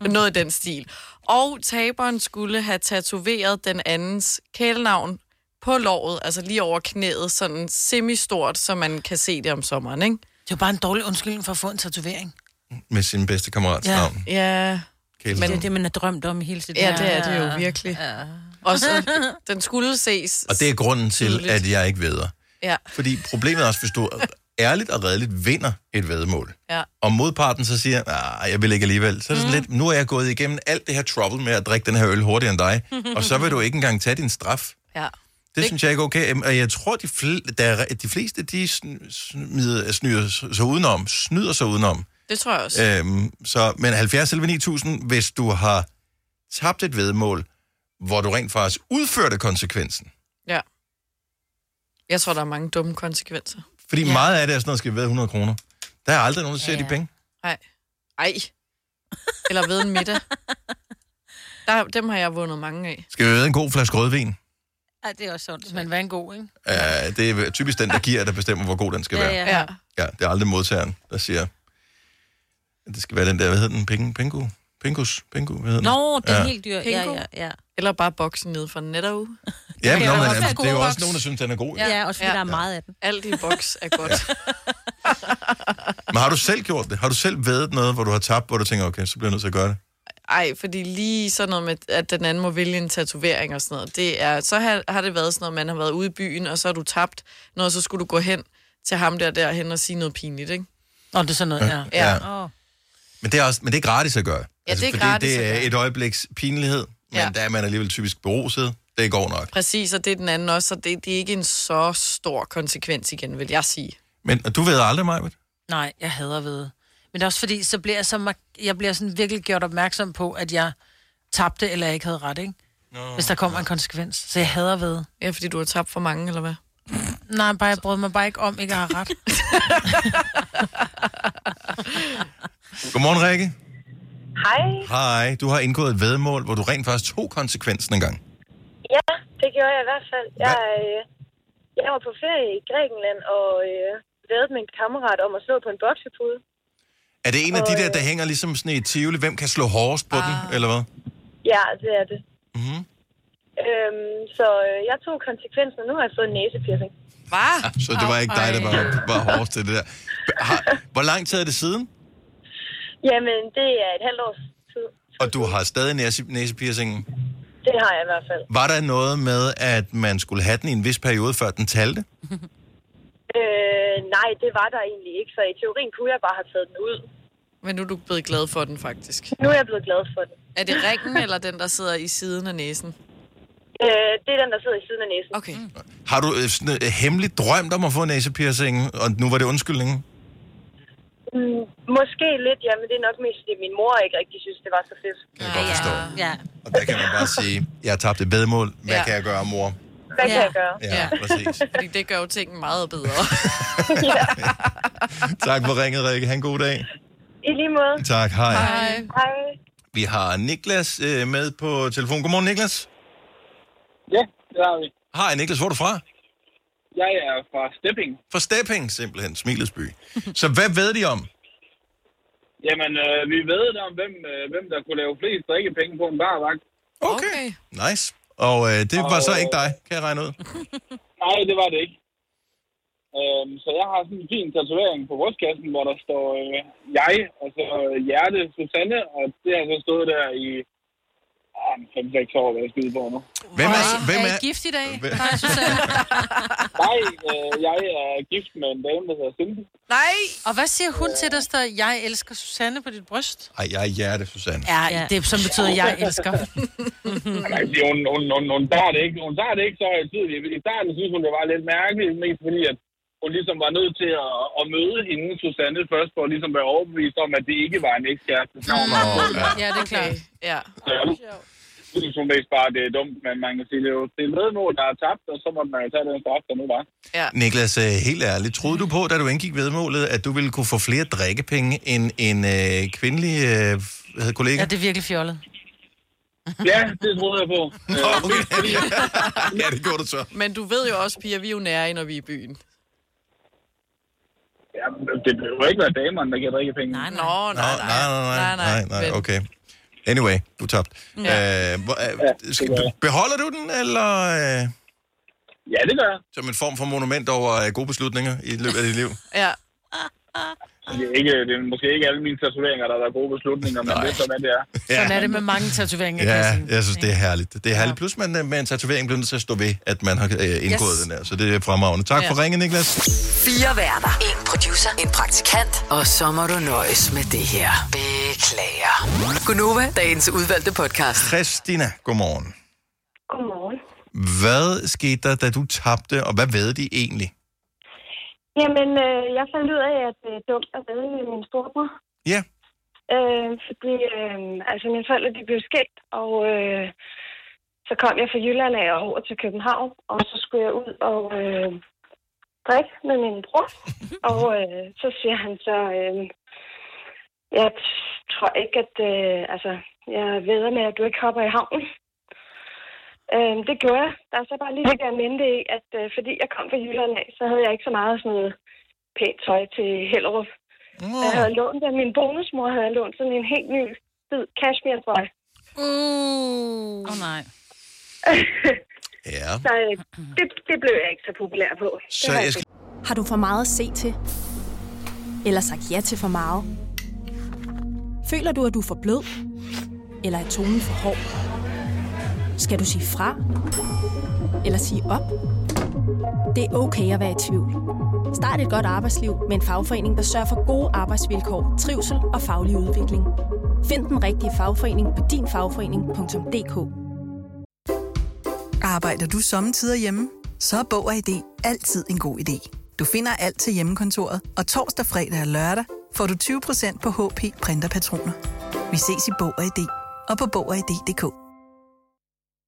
Noget i den stil. Og taberen skulle have tatoveret den andens kælenavn på låret, altså lige over knæet, sådan semi-stort, så man kan se det om sommeren, ikke? Det er jo bare en dårlig undskyldning for at få en tatovering. Med sin bedste kammerats Ja. navn. Ja, Kæleson. Men det er det, man har drømt om i hele sit ja liv. det er det jo virkelig. Ja. Og så, *laughs* den skulle ses. Og det er grunden til, at jeg ikke ved. Ja. Fordi problemet er også, hvis du ærligt og redeligt vinder et vedmål, Ja. og modparten så siger, nej, jeg vil ikke alligevel, så er det sådan lidt, nu er jeg gået igennem alt det her trouble med at drikke den her øl hurtigere end dig, og så vil du ikke engang tage din straf. Ja. Det synes jeg ikke er okay. Og jeg tror, de, fl- der er, de fleste, de sn- smider, snyder sig udenom, snyder sig udenom. Det tror jeg også. Øhm, så, men 70 eller 9000, hvis du har tabt et vedmål, hvor du rent faktisk udførte konsekvensen. Ja. Jeg tror, der er mange dumme konsekvenser. Fordi ja. meget af det er sådan noget, skal ved 100 kroner. Der er aldrig nogen, der ser ja. de penge. Nej. Ej. Eller ved en middag. *laughs* Der, dem har jeg vundet mange af. Skal vi ved en god flaske rødvin? Ja, det er også sundt. Men hvad er en god, ikke? Uh, det er typisk den, der giver, der bestemmer, hvor god den skal være. Ja, ja. Ja, det er aldrig modtageren, der siger, at det skal være den der, hvad hedder den? Pingu? Pingu? Pingus? Pingu? Hvad hedder den? Nå, det er ja. helt dyr. Ja, Pingo. ja, ja. Eller bare boksen ned fra Netto. Ja, men, Det nå, er men også altså, det er jo også nogen, der synes, den er god. Ja, Ja. ja også fordi Ja. der er meget af den. Alt i boks er godt. Men har du selv gjort det? Har du selv vedet noget, hvor du har tabt, hvor du tænker, okay, så bliver jeg nødt til at gøre det? Ej, fordi lige sådan noget med, at den anden må vælge en tatovering og sådan noget, det er, så har, har det været sådan noget, man har været ude i byen, og så har du tabt noget, så skulle du gå hen til ham der derhen og sige noget pinligt, ikke? Nå, det er sådan noget, ja. Ja. Ja. Åh. Men det er, også, men det er gratis at gøre. Ja, det er fordi gratis det at er gøre. et øjebliks pinlighed, men Ja. der er man alligevel typisk beruset. Det går nok. Præcis, og det er den anden også, så det, det er ikke en så stor konsekvens igen, vil jeg sige. Men du ved aldrig, mig, Nej, jeg hader ved. Men det er også fordi, så bliver jeg, så jeg bliver sådan virkelig gjort opmærksom på, at jeg tabte, eller jeg ikke havde ret, ikke? Nå. Hvis der kommer en konsekvens. Så jeg hader ved. Ja, fordi du har tabt for mange, eller hvad? Nej, bare, jeg brød mig bare ikke om, ikke at have ret. *laughs* Godmorgen, Rikke. Hej. Hej. Du har indgået et vedmål, hvor du rent faktisk tog konsekvensen en gang. Ja, det gjorde jeg i hvert fald. Jeg, øh, jeg var på ferie i Grækenland og øh, vædede med en kammerat om at slå på en boksepude. Er det en af de der, der hænger ligesom sådan i et tivoli? Hvem kan slå hårdest på ah. den, eller hvad? Ja, det er det. Mm-hmm. Øhm, så øh, jeg tog konsekvensen, og nu har jeg fået en næsepiercing. Hvad? Så det var ikke dig, der var, var hårdest til det der. Har, hvor lang tid er det siden? Jamen, det er et halvt års tid. Og du har stadig næse, næsepiercingen? Det har jeg i hvert fald. Var der noget med, at man skulle have den i en vis periode, før den talte? Øh, nej, det var der egentlig ikke, så i teorien kunne jeg bare have taget den ud. Men nu er du blevet glad for den, faktisk. Nu er jeg blevet glad for den. Er det ringen, eller den, der sidder i siden af næsen? Øh, det er den, der sidder i siden af næsen. Okay. Har du øh, sådan, øh, hemmeligt drømt om at få næsepiercingen, og nu var det undskyldningen? Mm, måske lidt, ja, men det er nok mest, fordi min mor ikke rigtig synes, det var så fedt. kan jeg godt forstå. Ja. Og der kan man bare sige, jeg har tabt et bedmål. Hvad Ja. ja. kan jeg gøre, mor? Hvad kan jeg gøre? Ja, præcis. *laughs* Fordi det gør jo tingene meget bedre. *laughs* Tak for ringet, Rikke. Ha' en god dag. I lige måde. Tak, hej. Hej. Hej. Vi har Niklas øh, med på telefon. Godmorgen, Niklas. Ja, det har vi. Hej, Niklas. Hvor er du fra? Jeg er fra Stepping. Fra Stepping, simpelthen. Smilets by. Så hvad ved de om? Jamen, øh, vi ved om, hvem, øh, hvem der kunne lave flest drikkepenge på en barvagt. Okay. okay. Nice. Og øh, det var så ikke dig, kan jeg regne ud. *laughs* Nej, det var det ikke. Øhm, så jeg har sådan en fin tatovering på brystkassen, hvor der står øh, jeg, og så øh, hjerte Susanne, og det har så stået der i 5-6 år, hvad jeg skyder på nu. Hvem er, hvem er er, I gift i dag? Hvem- Nej. *laughs* Nej, øh, jeg er gift med en dame, der hedder Cindy. Nej! Og hvad siger hun til dig, der jeg elsker Susanne på dit bryst? Ej, jeg er hjerte, Susanne. Ja, det som betyder, jeg elsker. *laughs* Nej, hun, hun, hun, hun, tager det ikke, hun tager det ikke så højtidligt. I starten synes hun, det var lidt mærkeligt, mest fordi, at hun ligesom var nødt til at, at møde hende, Susanne, først for at ligesom være overbevist om, at det ikke var en ekskæreste. Så hun var- Ja, det er klart. Ja. Så jeg synes hun mest bare, at det er dumt, men man kan sige, det er jo det er medmål, der er tabt, og så må man jo tage den straf, der nu var. Ja. Niklas, øh, helt ærligt, troede du på, da du indgik vedmålet, at du ville kunne få flere drikkepenge end en øh, kvindelig øh, hvad hedder, kollega? Ja, det er virkelig fjollet. *laughs* Ja, det troede jeg på. Nå, okay. *laughs* ja, det gjorde du så. Men du ved jo også, piger, vi er jo nære, når vi er i byen. Ja, det behøver ikke være damerne, der giver drikkepenge. Nej, nej. Nå, nej, nej, nej, nej, nej, nej, men- okay. Anyway, du er tabt. Ja. Øh, hvor, øh, skal, beholder du den, eller... Øh, ja, det gør jeg. Som en form for monument over øh, gode beslutninger i løbet af dit liv? Ja. *laughs* Det er, ikke, det er måske ikke alle mine tatoveringer, der er gode beslutninger, men det er så, hvad det er. Sådan er det med mange tatoveringer, kan Ja, jeg synes, det er herligt. Det er herligt. Plus, man øh, med en tatovering bliver nødt til at stå ved, at man har øh, indgået Yes. den der. Så det er fremragende. Tak for Ja. ringen, Niklas. Fire værter. En producer. En praktikant. Og så må du nøjes med det her. Beklager. Gunova, dagens udvalgte podcast. Christina, godmorgen. Godmorgen. Hvad skete der, da du tabte, og hvad ved de egentlig? Jamen, øh, jeg fandt ud af, at det er dumt vide med min storebror. Ja. Øh, fordi, øh, altså mine forældre, de blev skilt, og øh, så kom jeg fra Jylland af og over til København, og så skulle jeg ud og øh, drikke med min bror. *laughs* og øh, så siger han så, øh, jeg tror ikke, at, øh, altså, jeg ved med, at du ikke hopper i havnen. Øh, det gjorde jeg. Der er så bare lige det der mente i, at øh, fordi jeg kom fra Jylland af, så havde jeg ikke så meget sådan noget pænt tøj til Hellerup. Mm. Jeg havde lånt af min bonusmor, havde jeg lånt sådan en helt ny hvid cashmere-trøj. Uh. Åh oh, nej. *laughs* Ja. Så øh, det, det blev jeg ikke så populær på. Det Så har jeg ikke. Har du for meget at se til? Eller sagt ja til for meget? Føler du, at du er for blød? Eller er tonen for hård? Skal du sige fra? Eller sige op? Det er okay at være i tvivl. Start et godt arbejdsliv med en fagforening, der sørger for gode arbejdsvilkår, trivsel og faglig udvikling. Find den rigtige fagforening på dinfagforening.dk Arbejder du sommetider hjemme? Så er Bog og ID altid en god idé. Du finder alt til hjemmekontoret, og torsdag, fredag og lørdag får du 20% på HP printerpatroner. Vi ses i Bog og ID og på Bog og ID.dk.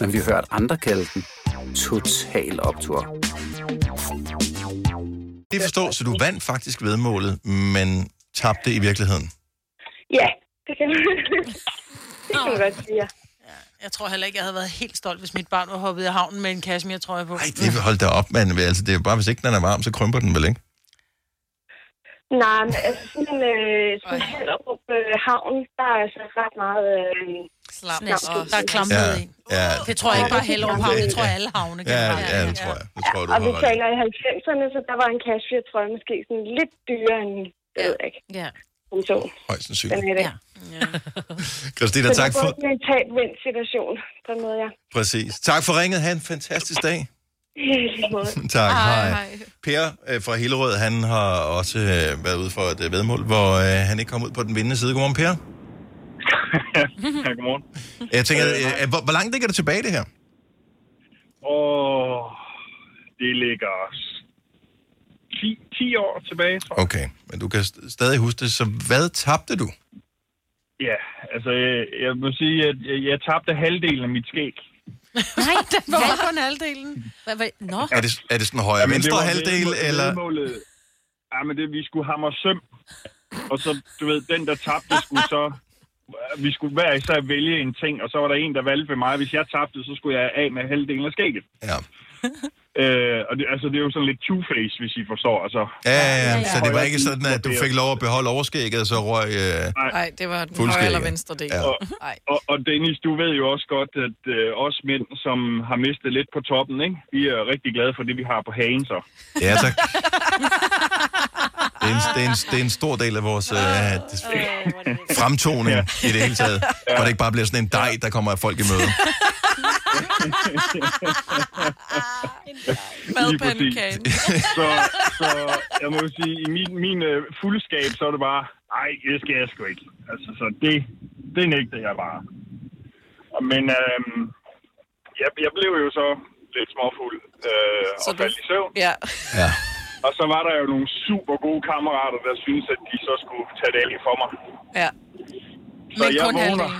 men vi har hørt andre kalde den Total Optor. Det forstår, så du vandt faktisk vedmålet, men tabte i virkeligheden. Ja, det kan man, *laughs* det kan man godt sige. ja. Jeg tror heller ikke, jeg havde været helt stolt, hvis mit barn var hoppet i havnen med en cashmere-trøje på. Ej, det vil holde dig op, mand. Altså, det er bare, hvis ikke den er varm, så krymper den vel, ikke? Nej, men altså sådan, øh, sådan Hellerup øh, havn, der er altså ret meget... Øh, Slam. slam. Der er klamret Ja, i. ja. Det tror jeg ikke bare Hellerup Havn, det tror jeg alle havne Ja, generelt. ja, det tror jeg. Det tror jeg, du Og vi taler i 90'erne, så der var en cashmere-trøje måske sådan lidt dyrere end, det ved jeg ikke. Ja. Som så. Højst sandsynligt. Den er det. Ja. Christina, så tak det for... var sådan en tab-vind situation, på en måde, ja. Præcis. Tak for ringet. Ha' en fantastisk dag. *laughs* *laughs* Tak, hej. hej. Per øh, fra Hillerød, han har også øh, været ude for et øh, vedmål, hvor øh, han ikke kom ud på den vindende side. Godmorgen, Per. Ja, godmorgen. Jeg tænker, øh, hvor, hvor langt ligger det tilbage, det her? Og det ligger 10, 10 år tilbage, tror jeg. Okay, men du kan st- stadig huske det. Så hvad tabte du? Ja, altså jeg, jeg må sige, at jeg, jeg tabte halvdelen af mit skæg. Nej, *laughs* den var kun halvdelen. Hvad, hvad? Nå. Er det, er det sådan højre Jamen, det venstre halvdel, eller? vedmålet- Ja, men det, vi skulle hamre søm. Og så, du ved, den, der tabte, skulle så... Vi skulle hver især vælge en ting, og så var der en, der valgte ved mig. Hvis jeg tabte, så skulle jeg af med halvdelen af skægget. Ja. *laughs* Øh, og det, altså, det er jo sådan lidt two-face, hvis I forstår. Altså, Ja, ja, ja. Så det var ikke sådan, at du fik lov at beholde overskægget, og så røg... Øh... Nej, det var den højre eller venstre del. Ja. Og, og, og Dennis, du ved jo også godt, at øh, os mænd, som har mistet lidt på toppen, ikke? vi er rigtig glade for det, vi har på hagen, så. Ja, tak. *laughs* Det er, en, det, er en, det er en stor del af vores øh, fremtoning i det hele taget. Hvor det ikke bare bliver sådan en dej, der kommer af folk i møde. *laughs* Madpandekagen. så, så jeg må sige, i min, min øh, fuldskab, så er det bare, nej, det skal jeg sgu ikke. Altså, så det, det nægter jeg bare. Og, Men øhm, jeg, jeg blev jo så lidt småfuld øh, og du- faldt i søvn. Ja. Ja. Og så var der jo nogle super gode kammerater, der syntes, at de så skulle tage det af for mig. Ja. Så Men jeg kun vågner,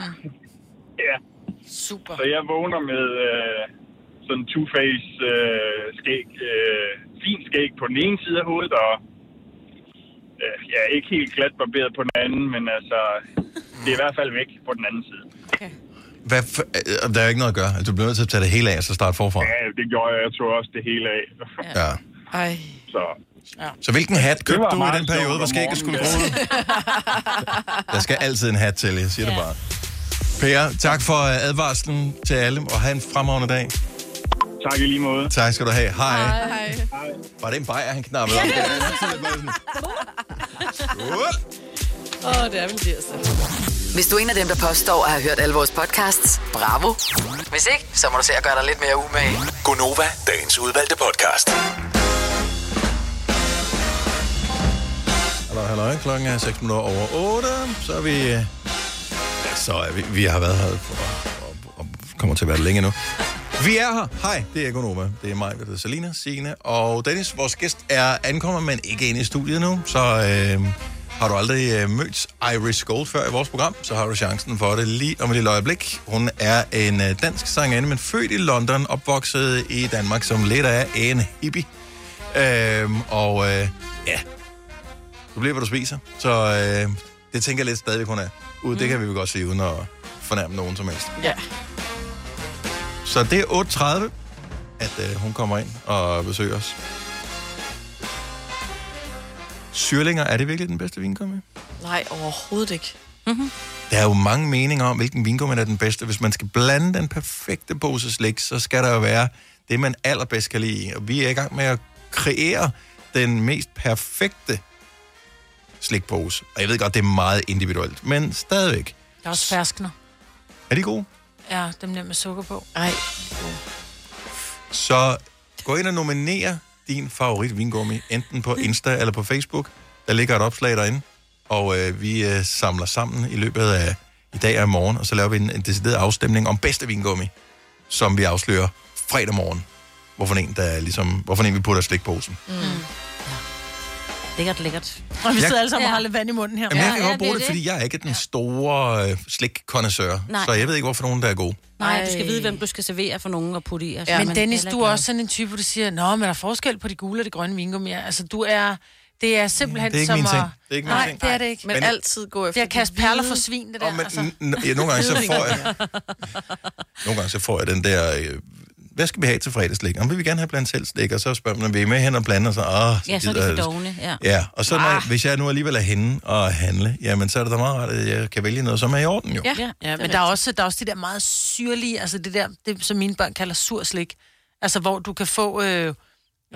ja, Super. så jeg vågner med øh, sådan two-face øh, skæg, øh, fin skæg på den ene side af hovedet, og øh, ja, ikke helt glat barberet på den anden, men altså, det er i hvert fald væk på den anden side. Hvad for, øh, der er jo ikke noget at gøre. Du bliver nødt til at tage det hele af, og så starte forfra. Ja, det gjorde jeg. Jeg tog også det hele af. Ja. Ej. Så Så hvilken hat Det købte du i den periode, hvor skægget skulle gro? *laughs* Der skal altid en hat til, jeg siger det bare. Per, tak for øh, advarslen til alle, og have en fremragende dag. Tak i lige måde. Tak skal du have. Hej. Hej. Var det en bajer, han knappede op? Åh, oh, det er vel tirsdag. Hvis du er en af dem, der påstår at have hørt alle vores podcasts, bravo. Hvis ikke, så må du se at gøre dig lidt mere umage. Gonova, dagens udvalgte podcast. Hallo. Klokken er 6 minutter over 8. Så er vi... Øh, så er vi, vi har været her og, og, og kommer til at være længe nu. Vi er her. Hej, det er Gunova. Det er mig, det er Salina, Signe og Dennis. Vores gæst er ankommet, men ikke inde i studiet nu. Så øh, har du aldrig øh, mødt Iris Gold før i vores program, så har du chancen for det lige om et lille øjeblik. Hun er en øh, dansk sangerinde, men født i London, opvokset i Danmark som lidt af en hippie. Øh, og øh, ja, du bliver, hvad du spiser. Så øh, det tænker jeg lidt stadigvæk, hun er. Ude, mm. Det kan vi jo godt se, uden at fornærme nogen som helst. Ja. Så det er 8.30, at øh, hun kommer ind og besøger os. Syrlinger, er det virkelig den bedste vingummi? Nej, overhovedet ikke. Mm-hmm. Der er jo mange meninger om, hvilken vingummi der er den bedste. Hvis man skal blande den perfekte pose slik, så skal der jo være det, man allerbedst kan lide. Og vi er i gang med at kreere den mest perfekte slikpose. Og jeg ved godt, det er meget individuelt, men stadigvæk. Der er også ferskner. Er de gode? Ja, dem der med sukker på. Ej. Så gå ind og nominer din favorit vingummi, enten på Insta eller på Facebook. Der ligger et opslag derinde, og øh, vi øh, samler sammen i løbet af i dag og i morgen, og så laver vi en, en decideret afstemning om bedste vingummi, som vi afslører fredag morgen. Hvorfor en, der er ligesom, hvorfor en vi putter slikposen. Mm. Lækkert, lækkert. Og vi Jeg- sidder alle sammen og har lidt vand i munden her. Jamen, jeg kan godt bruge det, fordi jeg er ikke den store øh, Nej. så jeg ved ikke, hvorfor nogen der er god. Nej, du skal vide, hvem du skal servere for nogen og putte i. Altså, Ja, men Dennis, du er også sådan en type, hvor du siger, Nå, men der er forskel på de gule og de grønne vingummier. Altså, du er... Det er simpelthen Det er ikke som min ting. at... Det er ikke min Nej, ting. det er det ikke. Men, Men- altid gå efter Det er at kaste perler for svin, det der. men, altså. ja, nogle gange så får jeg, nogle gange så får jeg den der, øh, hvad skal vi have til fredagslæg? Om vi vil gerne have blandt selv slik, og så spørger man, vil I med hen og blande, og så, åh, Ja, så er de for dogne. Ja. Ja, og så når, hvis jeg nu alligevel er henne og handle, jamen så er det da meget rart, at jeg kan vælge noget, som er i orden jo. Ja, ja, ja men der er, også, der er også det der meget syrlige, altså det der, det, som mine børn kalder surslik. Altså, hvor du kan få, øh,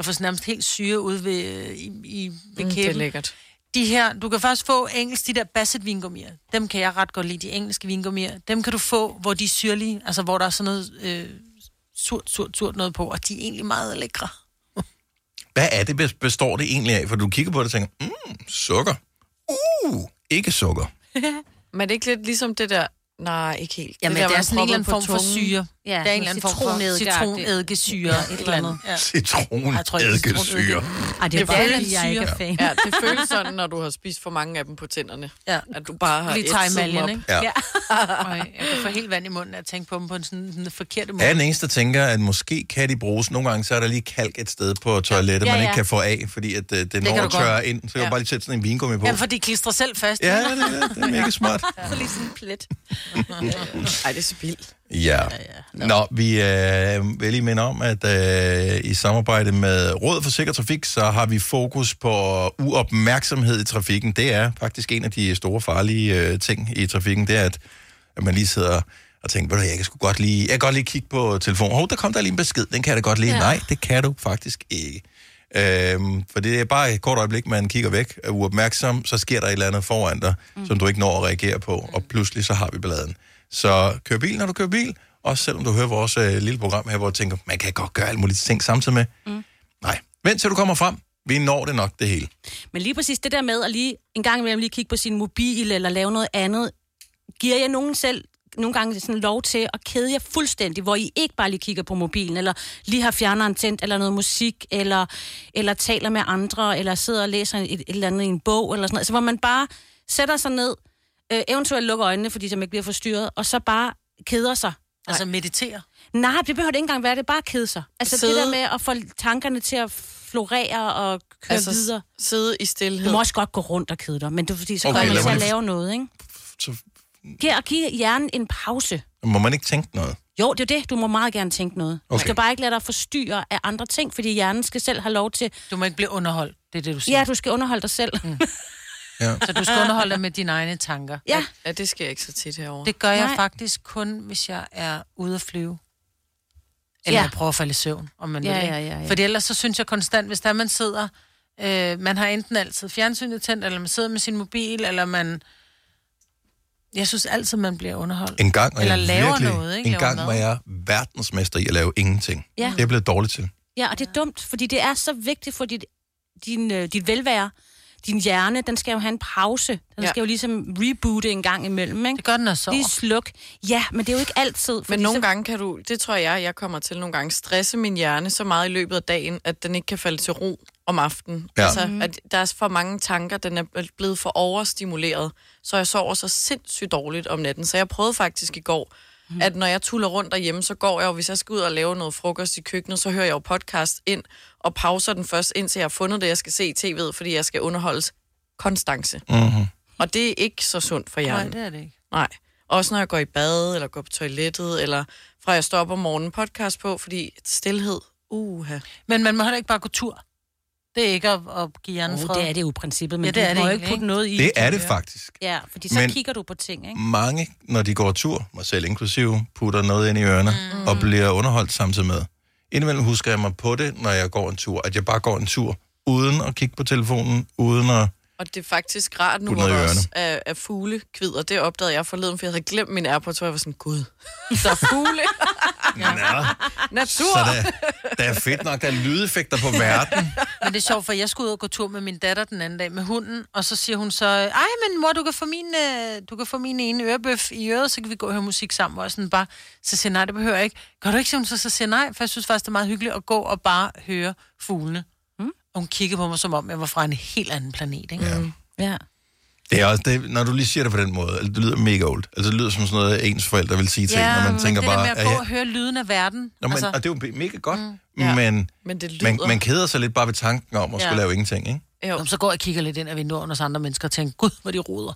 får sådan nærmest helt syre ud ved, øh, i, i, ved Mm, det er lækkert. De her, du kan først få engelsk, de der basset vingummier. Dem kan jeg ret godt lide, de engelske vingummier. Dem kan du få, hvor de er syrlige, altså hvor der er sådan noget øh, surt, surt, surt noget på, og de er egentlig meget lækre. Hvad er det, bes- består det egentlig af? For du kigger på det og tænker, mm, sukker. Uh, ikke sukker. *laughs* Men er det ikke lidt ligesom det der... Nej, ikke helt. Jamen, der, det, er sådan en eller anden form for syre. Ja, der er en eller anden form for citronedikesyre, Ja, et eller andet. Ja. Citron, Jeg tror ikke, det er eddikesyre. Ej, det er Det bare, fordi jeg ikke er fan. Ja, det føles sådan, når du har spist for mange af dem på tænderne. Ja. At du bare har Vi tager ikke? Ja. ja. *laughs* Jeg kan få helt vand i munden at tænke på dem på en sådan, sådan forkerte måde. Jeg er den eneste, der tænker, at måske kan de bruges. Nogle gange så er der lige kalk et sted på toilettet, Ja, man ja. ikke kan få af, fordi at, uh, det når du at tørre godt. ind. Så kan Ja. du bare lige sætte sådan en vingummi på. Jamen, for de klistrer selv fast. Ja, det, er- det er mega smart. Så lige sådan en plet. *laughs* Ej, det er spild. Ja. Nå, vi øh, vil lige minde om, at øh, i samarbejde med Råd for Sikker Trafik, så har vi fokus på uopmærksomhed i trafikken. Det er faktisk en af de store farlige øh, ting i trafikken, det er, at, at man lige sidder og tænker, ved du, jeg kan sgu godt lige, jeg kan godt lige kigge på telefonen. Hov, der kom der lige en besked, den kan jeg da godt lige. Ja. Ja. Nej, det kan du faktisk ikke. Øhm, for det er bare et kort øjeblik, man kigger væk, er uopmærksom, så sker der et eller andet foran dig, mm. som du ikke når at reagere på, og pludselig så har vi balladen. Så kør bil, når du kører bil, også selvom du hører vores øh, lille program her, hvor du tænker, man kan godt gøre alle mulige ting samtidig med. Mm. Nej, vent til du kommer frem. Vi når det nok, det hele. Men lige præcis det der med at lige en gang imellem lige kigge på sin mobil eller lave noget andet, giver jeg nogen selv nogle gange sådan lov til at kede jer fuldstændig, hvor I ikke bare lige kigger på mobilen, eller lige har fjerneren tændt, eller noget musik, eller, eller taler med andre, eller sidder og læser et, et eller andet i en bog, eller sådan noget. Så hvor man bare sætter sig ned, øh, eventuelt lukker øjnene, fordi man ikke bliver forstyrret, og så bare keder sig. Altså meditere. Nej, det behøver det ikke engang være, det er bare at kede sig. Altså Sidde. det der med at få tankerne til at florere og køre Altså, altså, videre. sidde i stillhed. Du må også godt gå rundt og kede dig, men det er fordi, så Okay, kommer man til at lave noget, ikke? Så Giv, giv hjernen en pause. må man ikke tænke noget. Jo, det er det. Du må meget gerne tænke noget. Du Okay. skal bare ikke lade dig forstyrre af andre ting, fordi hjernen skal selv have lov til... Du må ikke blive underholdt, det er det, du siger. Ja, du skal underholde dig selv. Mm. Ja. Så du skal underholde dig med dine egne tanker. Ja. Ja, det sker ikke så tit herovre. Det gør jeg Nej. faktisk kun, hvis jeg er ude at flyve. Eller Ja. jeg prøver at falde i søvn, om man Ja, vil. ja, ja, ja. Fordi ellers så synes jeg konstant, hvis der man sidder... Øh, man har enten altid fjernsynet tændt, eller man sidder med sin mobil, eller man... Jeg synes altid, man bliver underholdt. En gang Eller jeg laver virkelig, noget, ikke? en Laver gang mad. var jeg verdensmester i at lave ingenting. Ja. Det er jeg blevet dårlig til. Ja, og det er dumt, fordi det er så vigtigt for dit, din, øh, dit velvære. Din hjerne, den skal jo have en pause. Den Ja. skal jo ligesom reboote en gang imellem, ikke? Det gør den også Lige sluk. Ja, men det er jo ikke altid. Men nogle så... gange kan du, det tror jeg, jeg kommer til nogle gange, stresse min hjerne så meget i løbet af dagen, at den ikke kan falde til ro om aftenen. Ja. Altså, Mhm. at der er for mange tanker, den er blevet for overstimuleret, så jeg sover så sindssygt dårligt om natten. Så jeg prøvede faktisk i går, Mhm. at når jeg tuller rundt derhjemme, så går jeg jo, hvis jeg skal ud og lave noget frokost i køkkenet, så hører jeg jo podcast ind, og pauser den først, indtil jeg har fundet det, jeg skal se i tv'et, fordi jeg skal underholdes konstance. Mm-hmm. Og det er ikke så sundt for Nej, hjernen. det er det ikke. Nej. Også når jeg går i bad, eller går på toilettet, eller fra jeg står op om morgenen podcast på, fordi stillhed, uha. Men man må heller ikke bare gå tur. Det er ikke at, at give hjernen Oh, fred. det er det jo i princippet, men Ja, det er du det må jo egentlig, ikke putte noget i. Det er det faktisk. Ja, fordi så men... kigger du på ting, ikke? Mange, når de går tur, mig selv inklusive, putter noget ind i ørerne mm. og bliver underholdt samtidig med. Indimellem husker jeg mig på det, når jeg går en tur, at jeg bare går en tur, uden at kigge på telefonen, uden at... Og det er faktisk rart nu, hvor der også er, er fugle kvider. Det opdagede jeg forleden, for jeg havde glemt min Airpods, og jeg var sådan, gud, der er fugle. *laughs* Nå, Natur! så der, der er fedt nok, der er lydeffekter på verden. *laughs* Men det er sjovt, for jeg skulle ud og gå tur med min datter den anden dag med hunden, og så siger hun så, ej, men mor, du kan få min, øh, du kan få min ene ørebøf i øret, så kan vi gå og høre musik sammen. Og sådan bare, så siger nej, det behøver jeg ikke. Gør du ikke, siger hun så, så siger nej, for jeg synes faktisk, det er meget hyggeligt at gå og bare høre fuglene. Mm. Og hun kiggede på mig, som om jeg var fra en helt anden planet, ikke? Ja. Ja. Det er også det, når du lige siger det på den måde, altså, det lyder mega old. Altså, det lyder som sådan noget, ens forældre vil sige til en, når man men tænker det bare... der med at gå og høre lyden af verden. Nå, men, altså, og det er jo mega godt, mm. Ja. men, Men det man, lyder... man keder sig lidt bare ved tanken om at Ja. skulle lave ingenting, ikke? Jo. Nå, så går jeg og kigger lidt ind af vinduerne hos andre mennesker og tænker, gud, hvor de ruder.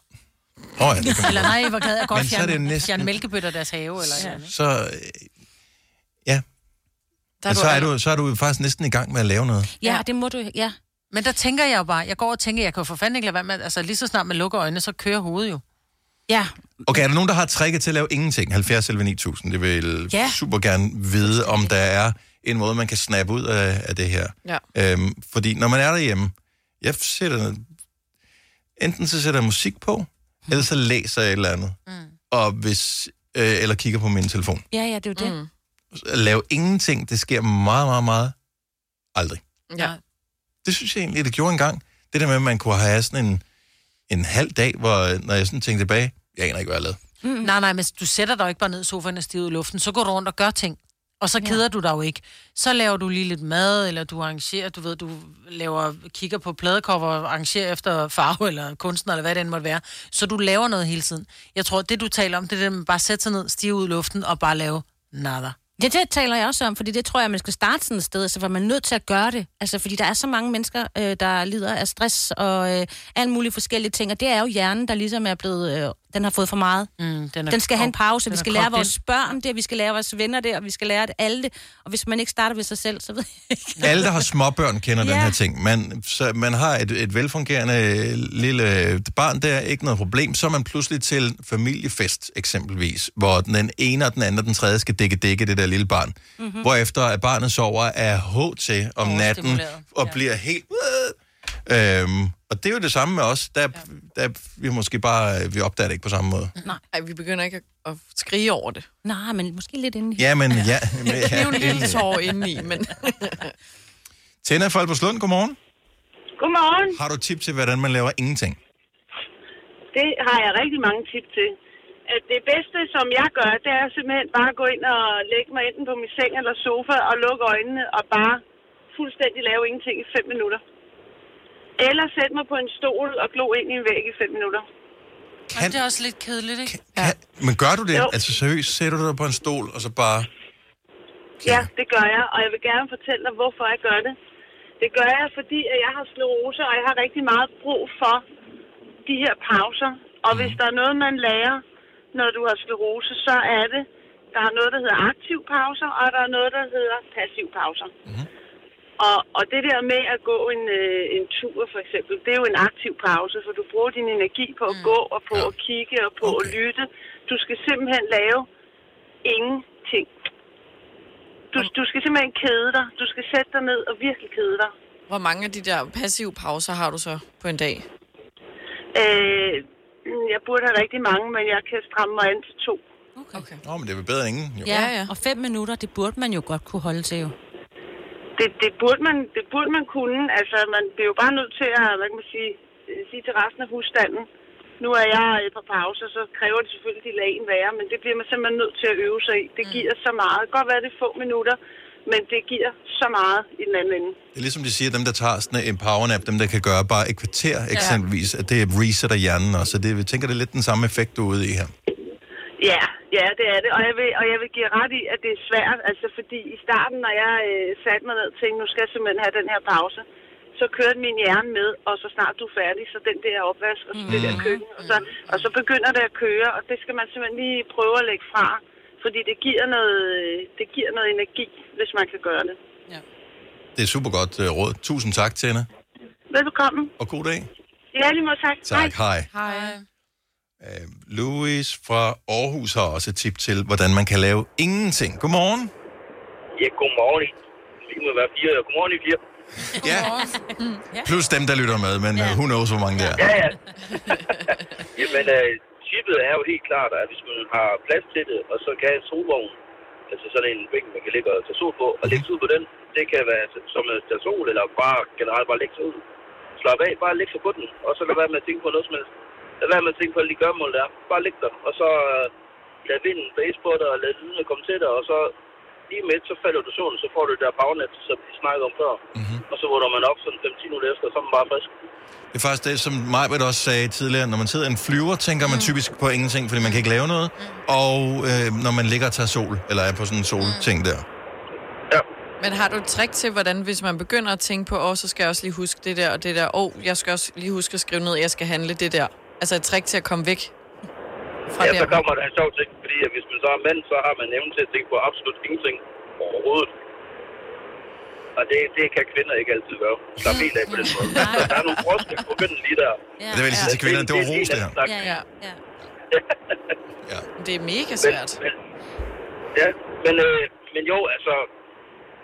Åh oh, ja, det kan man Eller nej, hvor gad jeg godt så er det fjerne, næsten- fjerne mælkebøtter i deres have. Eller ja. Så, ja, Der men så er, du, så er du faktisk næsten i gang med at lave noget. Ja, det må du, ja. Men der tænker jeg jo bare, jeg går og tænker, jeg kan jo for fanden ikke lade være med, altså lige så snart man lukker øjnene, så kører hovedet jo. Ja, Okay, er der nogen, der har tricket til at lave ingenting? 70 eller 9000, det vil Ja. super gerne vide, om der er en måde, man kan snappe ud af, af det her. Ja. Øhm, fordi når man er derhjemme, jeg sætter, enten så sætter jeg musik på, eller så læser jeg et eller andet. Mm. Og hvis, øh, eller kigger på min telefon. ja, ja, det er jo det. Mm. At lave ingenting, det sker meget, meget, meget aldrig. Ja. Det synes jeg egentlig, det gjorde engang. Det der med, at man kunne have sådan en, en halv dag, hvor når jeg sådan tænkte tilbage, jeg aner ikke, hvad jeg lavede. Mm. Nej, nej, men du sætter dig ikke bare ned i sofaen og stiger ud i luften. Så går du rundt og gør ting. Og så keder ja. du dig jo ikke. Så laver du lige lidt mad, eller du arrangerer, du ved, du laver, kigger på pladekopper og arrangerer efter farve *laughs* eller kunstner, eller hvad det end måtte være. Så du laver noget hele tiden. Jeg tror, det du taler om, det er det, man bare sætter sig ned, stiger ud i luften og bare lave nada. Ja, det taler jeg også om, fordi det tror jeg, man skal starte sådan et sted, altså, så var man nødt til at gøre det. Altså, fordi der er så mange mennesker, øh, der lider af stress og øh, alle mulige forskellige ting, og det er jo hjernen, der ligesom er blevet, øh, den har fået for meget. Mm, den, er Den skal have en pause, vi er skal lære vores børn det, vi skal lære vores venner det, og vi skal lære det alle det. Og hvis man ikke starter ved sig selv, så ved jeg ikke. Alle, der har småbørn, kender ja. den her ting. Man, så man har et, et velfungerende øh, lille barn der, ikke noget problem. Så er man pludselig til familiefest, eksempelvis, hvor den ene og den anden og den tredje skal dække dække det der lille barn. Mhm. Mm-hmm. Hvorefter at barnet sover af H til om natten og ja. bliver helt... Øhm, og det er jo det samme med os. Der, der vi måske bare, vi opdager det ikke på samme måde. Nej. Ej, vi begynder ikke at, at skrige over det. Nej, men måske lidt inde i. Ja, men ja. ja, *laughs* Det er jo en lille tår indeni, men... *laughs* Tænder folk på Slund, godmorgen. Godmorgen. Har du tip til, hvordan man laver ingenting? Det har jeg rigtig mange tip til. At det bedste, som jeg gør, det er simpelthen bare at gå ind og lægge mig enten på min seng eller sofa og lukke øjnene og bare fuldstændig lave ingenting i fem minutter. Eller sætte mig på en stol og glo ind i en væg i fem minutter. Kan... Det er også lidt kedeligt, ikke? Ja. Men gør du det? Jo. Altså seriøst, sætter du dig på en stol, og så bare... Ja, det gør jeg, og jeg vil gerne fortælle dig, hvorfor jeg gør det. Det gør jeg, fordi at jeg har sklerose, og jeg har rigtig meget brug for de her pauser. Og hvis der er noget, man lærer, når du har sklerose, så er det, der er noget, der hedder aktiv pauser, og der er noget, der hedder passiv pauser. Mm-hmm. Og, og det der med at gå en, øh, en tur, for eksempel, det er jo en aktiv pause, for du bruger din energi på at mm. gå, og på ja. at kigge, og på okay. at lytte. Du skal simpelthen lave ingenting. Du, du skal simpelthen kede dig. Du skal sætte dig ned og virkelig kede dig. Hvor mange af de der passive pauser har du så på en dag? Øh, jeg burde have rigtig mange, men jeg kan stramme mig an til to. Okay. okay. Nå, men det er vel bedre end ingen. Jo. Ja, ja, og fem minutter, det burde man jo godt kunne holde til jo. Det, det, burde man, det burde man kunne. Altså, man bliver jo bare nødt til at, hvad kan man sige, øh, sige til resten af husstanden. Nu er jeg et par pauser, så kræver det selvfølgelig, at de lader en være, men det bliver man simpelthen nødt til at øve sig i. Det giver så meget. Det kan godt være, det er få minutter, men det giver så meget i den anden ende. Det er ligesom de siger, dem der tager sådan en powernap, dem der kan gøre bare et kvarter eksempelvis, at det resetter hjernen også. Så det, jeg tænker, det er lidt den samme effekt, du er ude i her. Ja, ja, det er det. Og jeg vil, og jeg vil give ret i, at det er svært. Altså, fordi i starten, når jeg øh, satte mig ned og tænkte, nu skal jeg simpelthen have den her pause, så kørte min hjerne med, og så snart du er færdig, så den der opvask, og så det der køkken, og så, og så begynder det at køre, og det skal man simpelthen lige prøve at lægge fra, fordi det giver noget, det giver noget energi, hvis man kan gøre det. Det er super godt uh, råd. Tusind tak, Tina. Velbekomme. Og god dag. Ja, lige måde tak. Tak, hej. Hej. Uh, Louis fra Aarhus har også et tip til, hvordan man kan lave ingenting. Godmorgen. Ja, godmorgen. Vi må være fire. Godmorgen, I fire. Ja. Plus dem, der lytter med, men ja. who knows, hvor mange der er. Ja, ja. *laughs* Jamen, uh, tippet er jo helt klart, at hvis man har plads til det, og så kan en solvogn, altså sådan en bænk, man kan ligge og tage sol på, og lægge sig ud på den, det kan være som at tage sol, eller bare generelt bare lægge sig ud. Slap af, bare lægge sig på den, og så lad være med at tænke på noget som helst. Lad være med at tænke på alle de gørmål, der er. Bare læg dig, og så uh, lad vinden blæse på dig, og lad lydene komme til dig, og så lige med, så falder du solen, så får du det der bagnet, som vi snakkede om før. Mm-hmm. Og så vågner man op sådan 5-10 minutter efter, så er man bare frisk. Det er faktisk det, som Majbert også sagde tidligere. Når man sidder i en flyver, tænker man typisk på ingenting, fordi man kan ikke lave noget. Og øh, når man ligger og tager sol, eller er på sådan en solting der. Men har du et trick til, hvordan hvis man begynder at tænke på, åh, oh, så skal jeg også lige huske det der og det der, åh, oh, jeg skal også lige huske at skrive ned, jeg skal handle det der. Altså et trick til at komme væk fra ja, der. så kommer der en sjov ting, fordi at hvis man så er mand, så har man evnen til at tænke på absolut ingenting overhovedet. Og det, det kan kvinder ikke altid gøre. Slap helt af på den måde. *laughs* Så der er nogle forskelle på kønnen lige der. Ja. Det vil jeg sige til kvinderne, det var ros, det her. Ja, ja, ja. *laughs* Det er mega svært. Men, men, ja, men, øh, men jo, altså,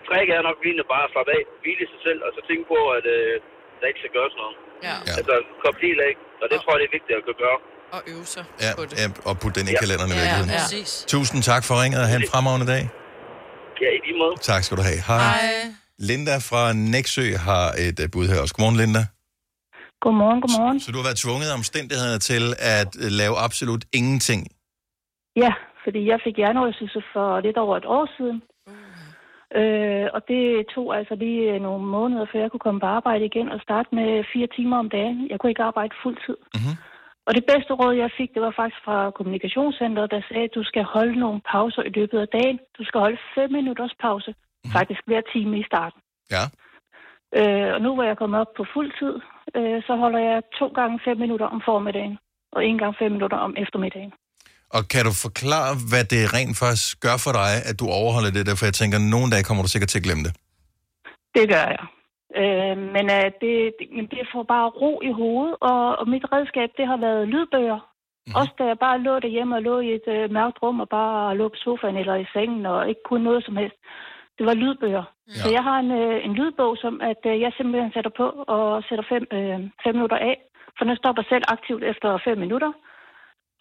træk er nok egentlig bare at slappe af, hvile sig selv, og så tænke på, at øh, der ikke skal gøres noget. Ja. Altså, kop helt af, og det tror jeg, det er vigtigt at kunne gøre. Og øve sig Ja, på det. ja, og putte den i Ja. kalenderen i Ja, virkeligheden. ja. Præcis. Tusind tak for ringet, og have en fremragende dag. Ja, i lige måde. Tak skal du have. Hej. Hej. Linda fra Næksø har et uh, bud her også. Godmorgen, Linda. Godmorgen, godmorgen. Så du har været tvunget af omstændighederne til at øh, lave absolut ingenting. Ja, fordi jeg fik hjernerystelse for lidt over et år siden. Øh, og det tog altså lige øh, nogle måneder, før jeg kunne komme på arbejde igen og starte med fire timer om dagen. Jeg kunne ikke arbejde fuld tid. Mm-hmm. Og det bedste råd, jeg fik, det var faktisk fra kommunikationscenteret, der sagde, at du skal holde nogle pauser i løbet af dagen. Du skal holde fem minutters pause, mm-hmm. faktisk hver time i starten. Ja. Øh, og nu hvor jeg er kommet op på fuld tid, øh, så holder jeg to gange fem minutter om formiddagen, og en gang fem minutter om eftermiddagen. Og kan du forklare, hvad det rent faktisk gør for dig, at du overholder det der? For jeg tænker, at nogle dage kommer du sikkert til at glemme det. Det gør jeg. Øh, men øh, det, det, men det får bare ro i hovedet, og, og mit redskab, det har været lydbøger. Mm-hmm. Også da jeg bare lå derhjemme og lå i et øh, mørkt rum og bare lå på sofaen eller i sengen og ikke kunne noget som helst. Det var lydbøger. Ja. Så jeg har en, øh, en lydbog, som at øh, jeg simpelthen sætter på og sætter fem, øh, fem minutter af. For den stopper selv aktivt efter fem minutter.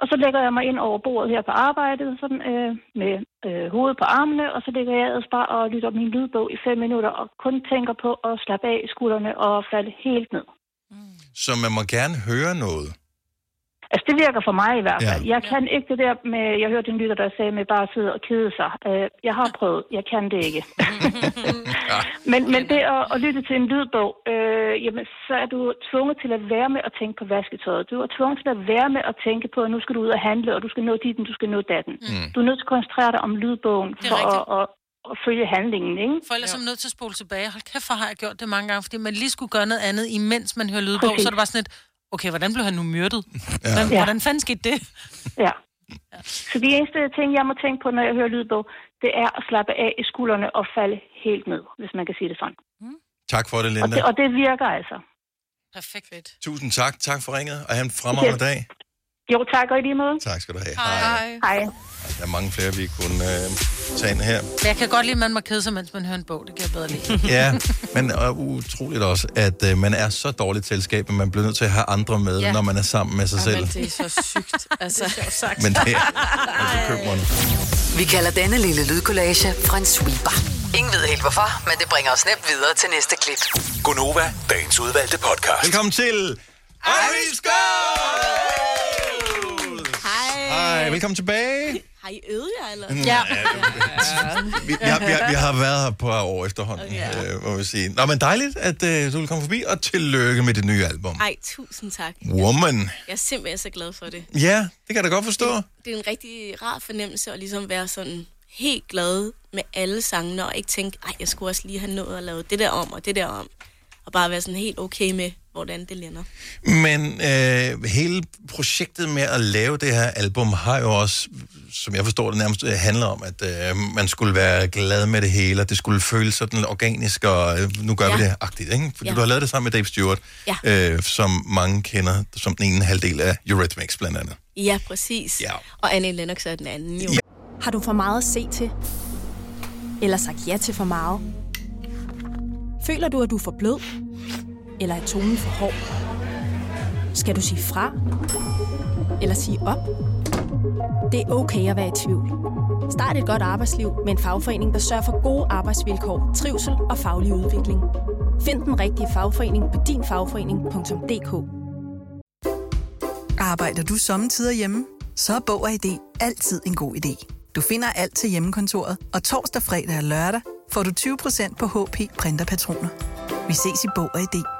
Og så lægger jeg mig ind over bordet her på arbejdet, sådan, øh, med øh, hovedet på armene, og så ligger jeg ellers bare og lytter min lydbog i fem minutter, og kun tænker på at slappe af i skuldrene og falde helt ned. Så man må gerne høre noget. Altså, det virker for mig i hvert fald. Ja. Jeg kan ikke det der med, jeg hørte en lytter, der sagde med bare at sidde og kede sig. Uh, jeg har prøvet, jeg kan det ikke. *laughs* men, men det at, at lytte til en lydbog, øh, jamen, så er du tvunget til at være med at tænke på vasketøjet. Du er tvunget til at være med at tænke på, at nu skal du ud og handle, og du skal nå dit, du skal nå datten. Mm. Du er nødt til at koncentrere dig om lydbogen for at, at, at følge handlingen, ikke? Forældre, som er nødt til at spole tilbage. Hold kæft, hvor har jeg gjort det mange gange, fordi man lige skulle gøre noget andet, imens man hører lydbog, Præcis. så er det bare sådan et, okay, hvordan blev han nu myrdet? *laughs* Ja. Hvordan, Ja. hvordan fanden skete det? Ja. Så de eneste ting, jeg må tænke på, når jeg hører lydbog, det er at slappe af i skuldrene og falde helt ned, hvis man kan sige det sådan. Tak for det, Og Linda. det, og det virker altså. Perfekt. Tusind tak. Tak for ringet, og have en fremragende dag. Jo, tak og i lige måde. Tak skal du have. Hej. Hej. Der er mange flere, vi kunne øh, tage ind her. Jeg kan godt lide, at man må kede sig, mens man hører en bog. Det kan jeg bedre lide. *laughs* Ja, men øh, utroligt også, at øh, man er så dårligt selskab, at man bliver nødt til at have andre med, Ja. ja. når man er sammen med sig selv. Men det er så sygt. Altså, *laughs* det er sagt. Men det er altså. Vi kalder denne lille lydkollage en sweeper. Ingen ved helt hvorfor, men det bringer os nemt videre til næste klip. Gunova, dagens udvalgte podcast. Velkommen til Iris Hej. Hej, velkommen tilbage. *laughs* Har I øvet jer, eller? Ja. *laughs* Vi, vi, har, vi, har, vi har været her på et år efterhånden, okay. øh, må vi sige. Nå, men dejligt, at øh, du vil komme forbi, og tillykke med det nye album. Ej, tusind tak. Woman. Jeg er simpelthen så glad for det. Ja, det kan jeg da godt forstå. Det er en rigtig rar fornemmelse at ligesom være sådan helt glad med alle sangene, og ikke tænke, ej, jeg skulle også lige have nået at lave det der om, og det der om. Og bare være sådan helt okay med, hvordan det lander. Men øh, hele projektet med at lave det her album har jo også, som jeg forstår det nærmest, øh, handler om, at øh, man skulle være glad med det hele, og det skulle føles sådan organisk, og øh, nu gør ja. vi Ja. det agtigt, ikke? Fordi Ja. ja. du har lavet det sammen med Dave Stewart, Ja. øh, som mange kender som den ene halvdel af Eurythmics blandt andet. Ja, præcis. Ja. Og Annie Lennox er den anden jo. Har du for meget at se til? Eller sagt ja til for meget? Føler du, at du er for blød? Eller er tonen for hård? Skal du sige fra? Eller sige op? Det er okay at være i tvivl. Start et godt arbejdsliv med en fagforening, der sørger for gode arbejdsvilkår, trivsel og faglig udvikling. Find den rigtige fagforening på dinfagforening.dk Arbejder du sommetider hjemme? Så er Bog og ID altid en god idé. Du finder alt til hjemmekontoret, og torsdag, fredag og lørdag får du 20% på HP Printerpatroner. Vi ses i Bog og ID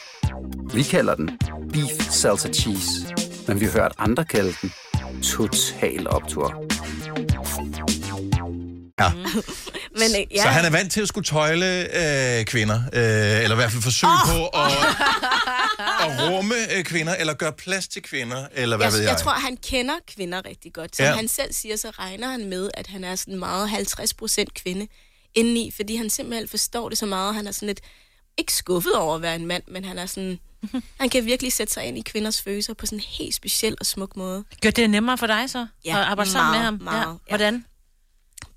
Vi kalder den Beef Salsa Cheese, men vi har hørt andre kalde den Total Optor. Ja. *laughs* Men, øh, ja. Så han er vant til at skulle tøjle øh, kvinder, øh, eller i hvert fald forsøge oh. på at, *laughs* at rumme øh, kvinder, eller gøre plads til kvinder, eller hvad jeg, ved jeg. jeg tror, han kender kvinder rigtig godt. Som Ja. ja. han selv siger, så regner han med, at han er sådan meget 50 procent kvinde indeni, fordi han simpelthen forstår det så meget. Han er sådan lidt, ikke skuffet over at være en mand, men han er sådan, *laughs* han kan virkelig sætte sig ind i kvinders følelser på sådan en helt speciel og smuk måde. Gør det nemmere for dig så? Ja, at arbejde sammen med ham? Meget, ja. Hvordan?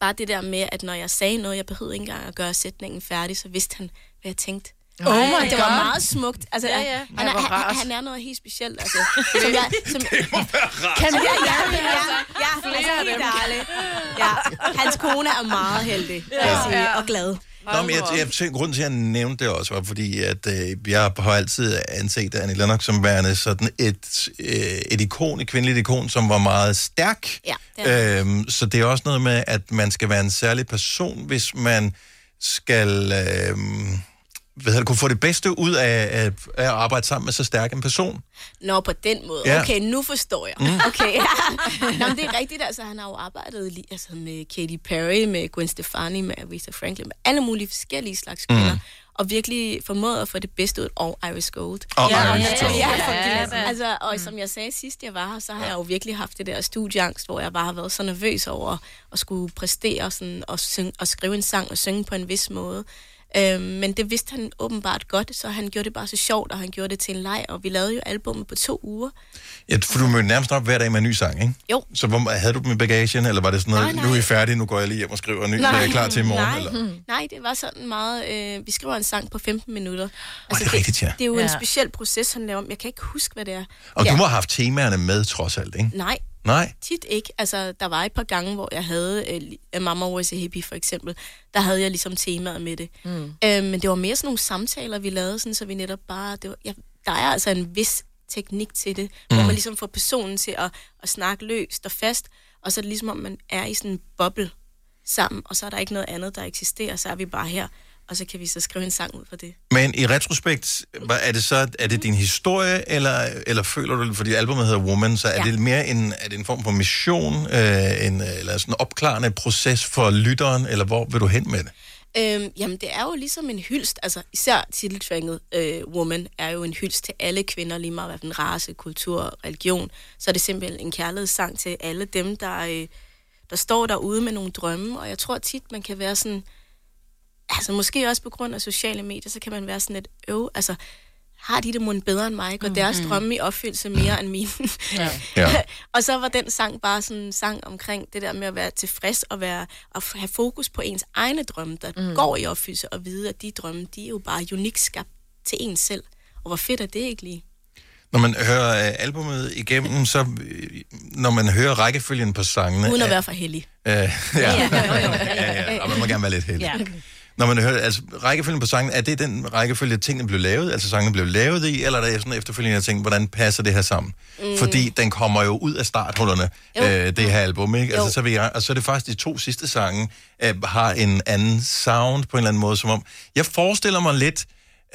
Bare det der med, at når jeg sagde noget, jeg behøvede ikke engang at gøre sætningen færdig, så vidste han, hvad jeg tænkte. Oh my det var God. meget smukt. Altså, Ja, ja, ja. ja. Han, Ej, er, han, han er noget helt specielt. Altså, *laughs* som jeg, som, det må være rart. Kan vi, ja, ja, Altså, ja, ja, altså, helt ærligt. Ja, hans kone er meget heldig, vil jeg sige, og glad. Nå, men jeg, jeg tænker, grunden til, at jeg nævnte det også, var fordi, at øh, jeg har altid anset Annie Lennox som værende sådan et, øh, et ikon, et kvindeligt ikon, som var meget stærk. Ja, det er Øhm, så det er også noget med, at man skal være en særlig person, hvis man skal øh, hvad hedder det, kunne få det bedste ud af, af, af at arbejde sammen med så stærk en person. Nå, på den måde. Ja. Okay, nu forstår jeg. Mm. Okay, *laughs* ja. Nå, men det er rigtigt, altså han har jo arbejdet lige, altså, med Katy Perry, med Gwen Stefani, med Aretha Franklin, med alle mulige forskellige slags kvinder. Mm. Og virkelig formået at få det bedste ud, og Iris Gold. Og ja, Iris ja, Gold. Ja, Ja, ja, altså, og som jeg sagde sidst, jeg var her, så har jeg jo virkelig haft det der studieangst, hvor jeg bare har været så nervøs over at skulle præstere sådan, og, synge, og skrive en sang og synge på en vis måde. Øhm, men det vidste han åbenbart godt, så han gjorde det bare så sjovt, og han gjorde det til en leg, og vi lavede jo albummet på to uger. Ja, for du mødte nærmest op hver dag med en ny sang, ikke? Jo. Så hvor, havde du dem i bagagen, eller var det sådan noget, Nej, nej. nu er I færdige, nu går jeg lige hjem og skriver en ny, så er jeg klar til i morgen? nej, Eller? nej, det var sådan meget... Øh, vi skriver en sang på 15 minutter. Altså, det er rigtigt, ja. Det er jo Ja. en speciel proces, han laver. Jeg kan ikke huske, hvad det er. Og ja. du må have haft temaerne med, trods alt, ikke? Nej, Nej. Tit ikke. Altså, der var et par gange, hvor jeg havde øh, Mama Was a Hippie, for eksempel. Der havde jeg ligesom temaet med det. Mm. Øh, men det var mere sådan nogle samtaler, vi lavede, sådan, så vi netop bare... Det var, ja, der er altså en vis teknik til det, mm. hvor man ligesom får personen til at, at snakke løst og fast, og så er det ligesom, om man er i sådan en boble sammen, og så er der ikke noget andet, der eksisterer, så er vi bare her, og så kan vi så skrive en sang ud for det. Men i retrospekt, hvad- er det så er det din historie, eller, eller føler du fordi albumet hedder Woman, så er Ja. det mere en, er det en form for mission, øh, en, eller sådan en opklarende proces for lytteren, eller hvor vil du hen med det? Øhm, jamen, det er jo ligesom en hyldst, altså især titeltrænget øh, Woman er jo en hyldst til alle kvinder, lige meget hvilken race, kultur, religion. Så er det simpelthen en kærlighedssang til alle dem, der, øh, der står derude med nogle drømme. Og jeg tror tit, man kan være sådan, altså måske også på grund af sociale medier, så kan man være sådan et øv, altså har de det mon bedre end mig? Går mm, deres Mhm. drømme i opfyldelse mere end mine? *laughs* Ja. Ja. *laughs* og så var den sang bare sådan en sang omkring det der med at være tilfreds og være, at have fokus på ens egne drømme, der mm. går i opfyldelse, og vide, at de drømme, de er jo bare unikt skabt til en selv. Og hvor fedt er det ikke lige? Når man hører øh, albumet igennem, så øh, når man hører rækkefølgen på sangene... Uden at være for heldig. Øh, *laughs* ja, ja, ja, ja, ja, og man må gerne være lidt heldig. Ja. Når man hører, altså rækkefølgen på sangen, er det den rækkefølge, tingene blev lavet, altså sangene blev lavet i, eller er der sådan efterfølgende, jeg tænker, hvordan passer det her sammen? Mm. Fordi den kommer jo ud af starthullerne, Jo. øh, det her album, ikke? Altså, så, vil jeg, og så er det faktisk de to sidste sange, øh, har en anden sound på en eller anden måde, som om, jeg forestiller mig lidt,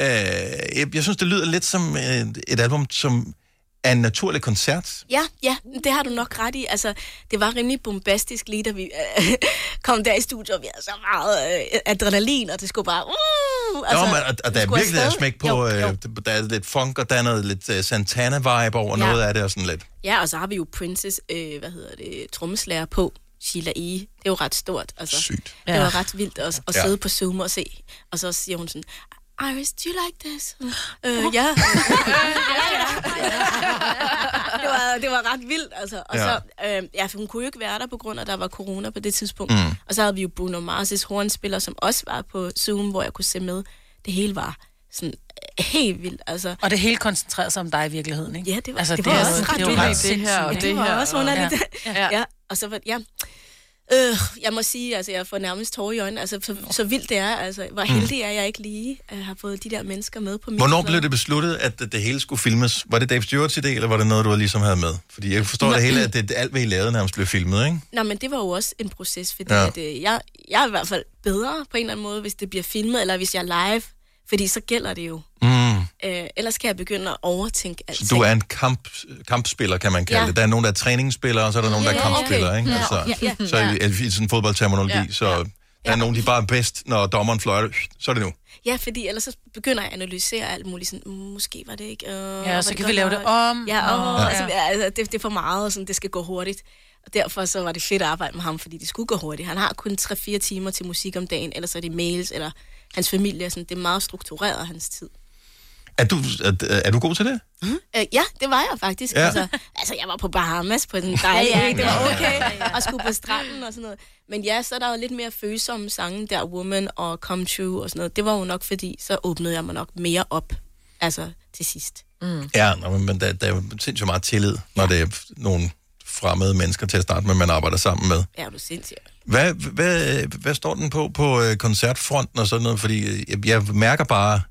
øh, jeg, jeg synes, det lyder lidt som øh, et album, som er en naturlig koncert. Ja, ja, det har du nok ret i. Altså, det var rimelig bombastisk lige, da vi øh, *laughs* kom der i studiet, og vi havde så meget øh, adrenalin, og det skulle bare... Uh, Altså, jo, men, og, og der er virkelig der er smæk på, Jo, øh, jo. der er lidt funk, og der er noget lidt uh, Santana-vibe over Ja. noget af det, og sådan lidt. Ja, og så har vi jo Princess, øh, hvad hedder det, trommeslager på, Sheila E. Det er jo ret stort. Altså. Sygt. Det Ja. var ret vildt at, at Ja. sidde på Zoom og se. Og så siger hun sådan, Iris, do you like this? Øh, *laughs* ja. det, var, det var ret vildt, altså. Og Ja. så, øh, ja, for hun kunne jo ikke være der på grund af, at der var corona på det tidspunkt. Mm. Og så havde vi jo Bruno Mars' hornspiller, som også var på Zoom, hvor jeg kunne se med. Det hele var sådan øh, helt vildt, altså. Og det hele koncentrerede sig om dig i virkeligheden, ikke? Ja, det var, altså, det var er også ret det er jo vildt. ret det sindssygt. her og det, var også underligt. Ja. Ja. ja. Og så var, ja. Øh, jeg må sige, altså, jeg får nærmest tårer i øjnene. Altså, så, så vildt det er. Altså, hvor Mm. heldig er jeg ikke lige at have fået de der mennesker med på min Hvornår blev det besluttet, at det hele skulle filmes? Var det Dave Stewart's idé, eller var det noget, du ligesom havde med? Fordi jeg forstår Nå. det hele, at det, alt, hvad I lavede, nærmest blev filmet, ikke? Nå, men det var jo også en proces, fordi ja. at, øh, jeg, jeg er i hvert fald bedre på en eller anden måde, hvis det bliver filmet, eller hvis jeg er live. Fordi så gælder det jo. Mm. Øh, ellers kan jeg begynde at overtænke alt. Så du er en kamp, kampspiller, kan man kalde Ja. det. Der er nogen, der er træningsspillere, og så er der nogen, der er Ja, ja, kampspillere, okay. ikke? Ja, Altså, ja, ja. Så i, i sådan en fodboldterminologi, Ja, så der er nogen, de bare er bedst, når dommeren fløjter, så er det nu. Ja, fordi ellers så begynder jeg at analysere alt muligt. Sådan, "Mm, måske var det ikke... Øh, Ja, så kan vi lave det nok?" om, Ja, og- og, Ja. altså, altså, det, det er for meget, og sådan, det skal gå hurtigt. Og derfor så var det fedt at arbejde med ham, fordi det skulle gå hurtigt. Han har kun 3-4 timer til musik om dagen, ellers er det mails, eller hans familie. Sådan, det er meget struktureret, hans tid. Er du, er, er du god til det? Øh, ja, det var jeg faktisk. Ja. Ja. Altså, altså, jeg var på Bahamas på den dejlige Ja, ja. Det var ja, okay. ja, ja. Og skulle på stranden og sådan noget. Men ja, så er der jo lidt mere følsomme sange der, Woman og Come True og sådan noget. Det var jo nok fordi, så åbnede jeg mig nok mere op. Altså, til sidst. Mm. Ja, nå, men- men der, der er jo sindssygt meget tillid, når det er nogle fremmede mennesker til at starte med, man arbejder sammen med. Ja, er du sindssyg. Hvad, hvad, hvad står den på på øh, koncertfronten og sådan noget? Fordi øh, jeg, jeg mærker bare,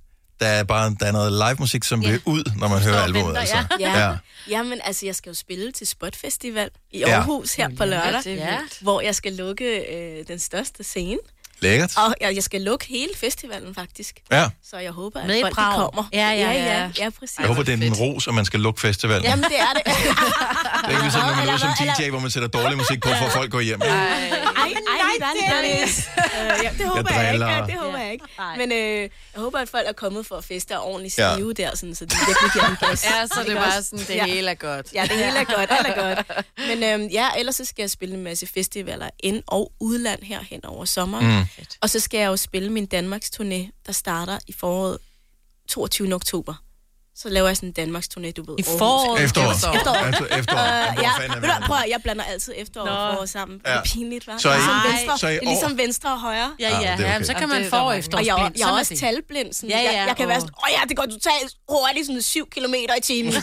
der er bare der er noget live musik, som vil ud, når man hører albumet. Altså. Ja. Ja. ja. Jamen, altså, jeg skal jo spille til Spot Festival i Ja. Aarhus her på lørdag, vildt. hvor jeg skal lukke øh, den største scene. Lækkert. Og jeg, jeg skal lukke hele festivalen, faktisk. Ja. Så jeg håber, at Med folk Prag. kommer. Ja, ja, ja, ja. ja, ja præcis. Jeg håber, det er en ros, at man skal lukke festivalen. Jamen, det er det. *laughs* Det er ikke ligesom, når man er ude som Eller- DJ, hvor man sætter dårlig musik på, for at folk går hjem. Ej, ej, nej, Dennis. Øh, ja, det håber jeg, ikke. driller. Ja, det håber jeg ikke. Men øh, jeg håber, at folk er kommet for at feste og ordentligt Ja. stive der, sådan, så de virkelig giver en gas. Ja, så det Ikke er også? sådan, det Ja. hele er godt. Ja, det hele er godt, alt er godt. Men øhm, ja, ellers så skal jeg spille en masse festivaler ind- og udland her hen over sommeren. Mm. Og så skal jeg jo spille min Danmarks turné, der starter i foråret 22. oktober. Så laver jeg sådan en Danmarks turné, du ved. I foråret? Efterår. Efterår. Altså efterår. Hvor ja, er ved du, prøv at, jeg blander altid efterår og forår sammen. Ja. Det er pinligt, hva'? Så i- ligesom venstre, så i er ligesom år- venstre og højre. Ja, ja, det er okay. ja, så kan man er mange. efter. Og jeg, er- jeg er også talblind. Sådan, Ja, ja, jeg, jeg kan åh. være sådan, åh ja, det går totalt hurtigt, sådan 7 km i timen. *laughs*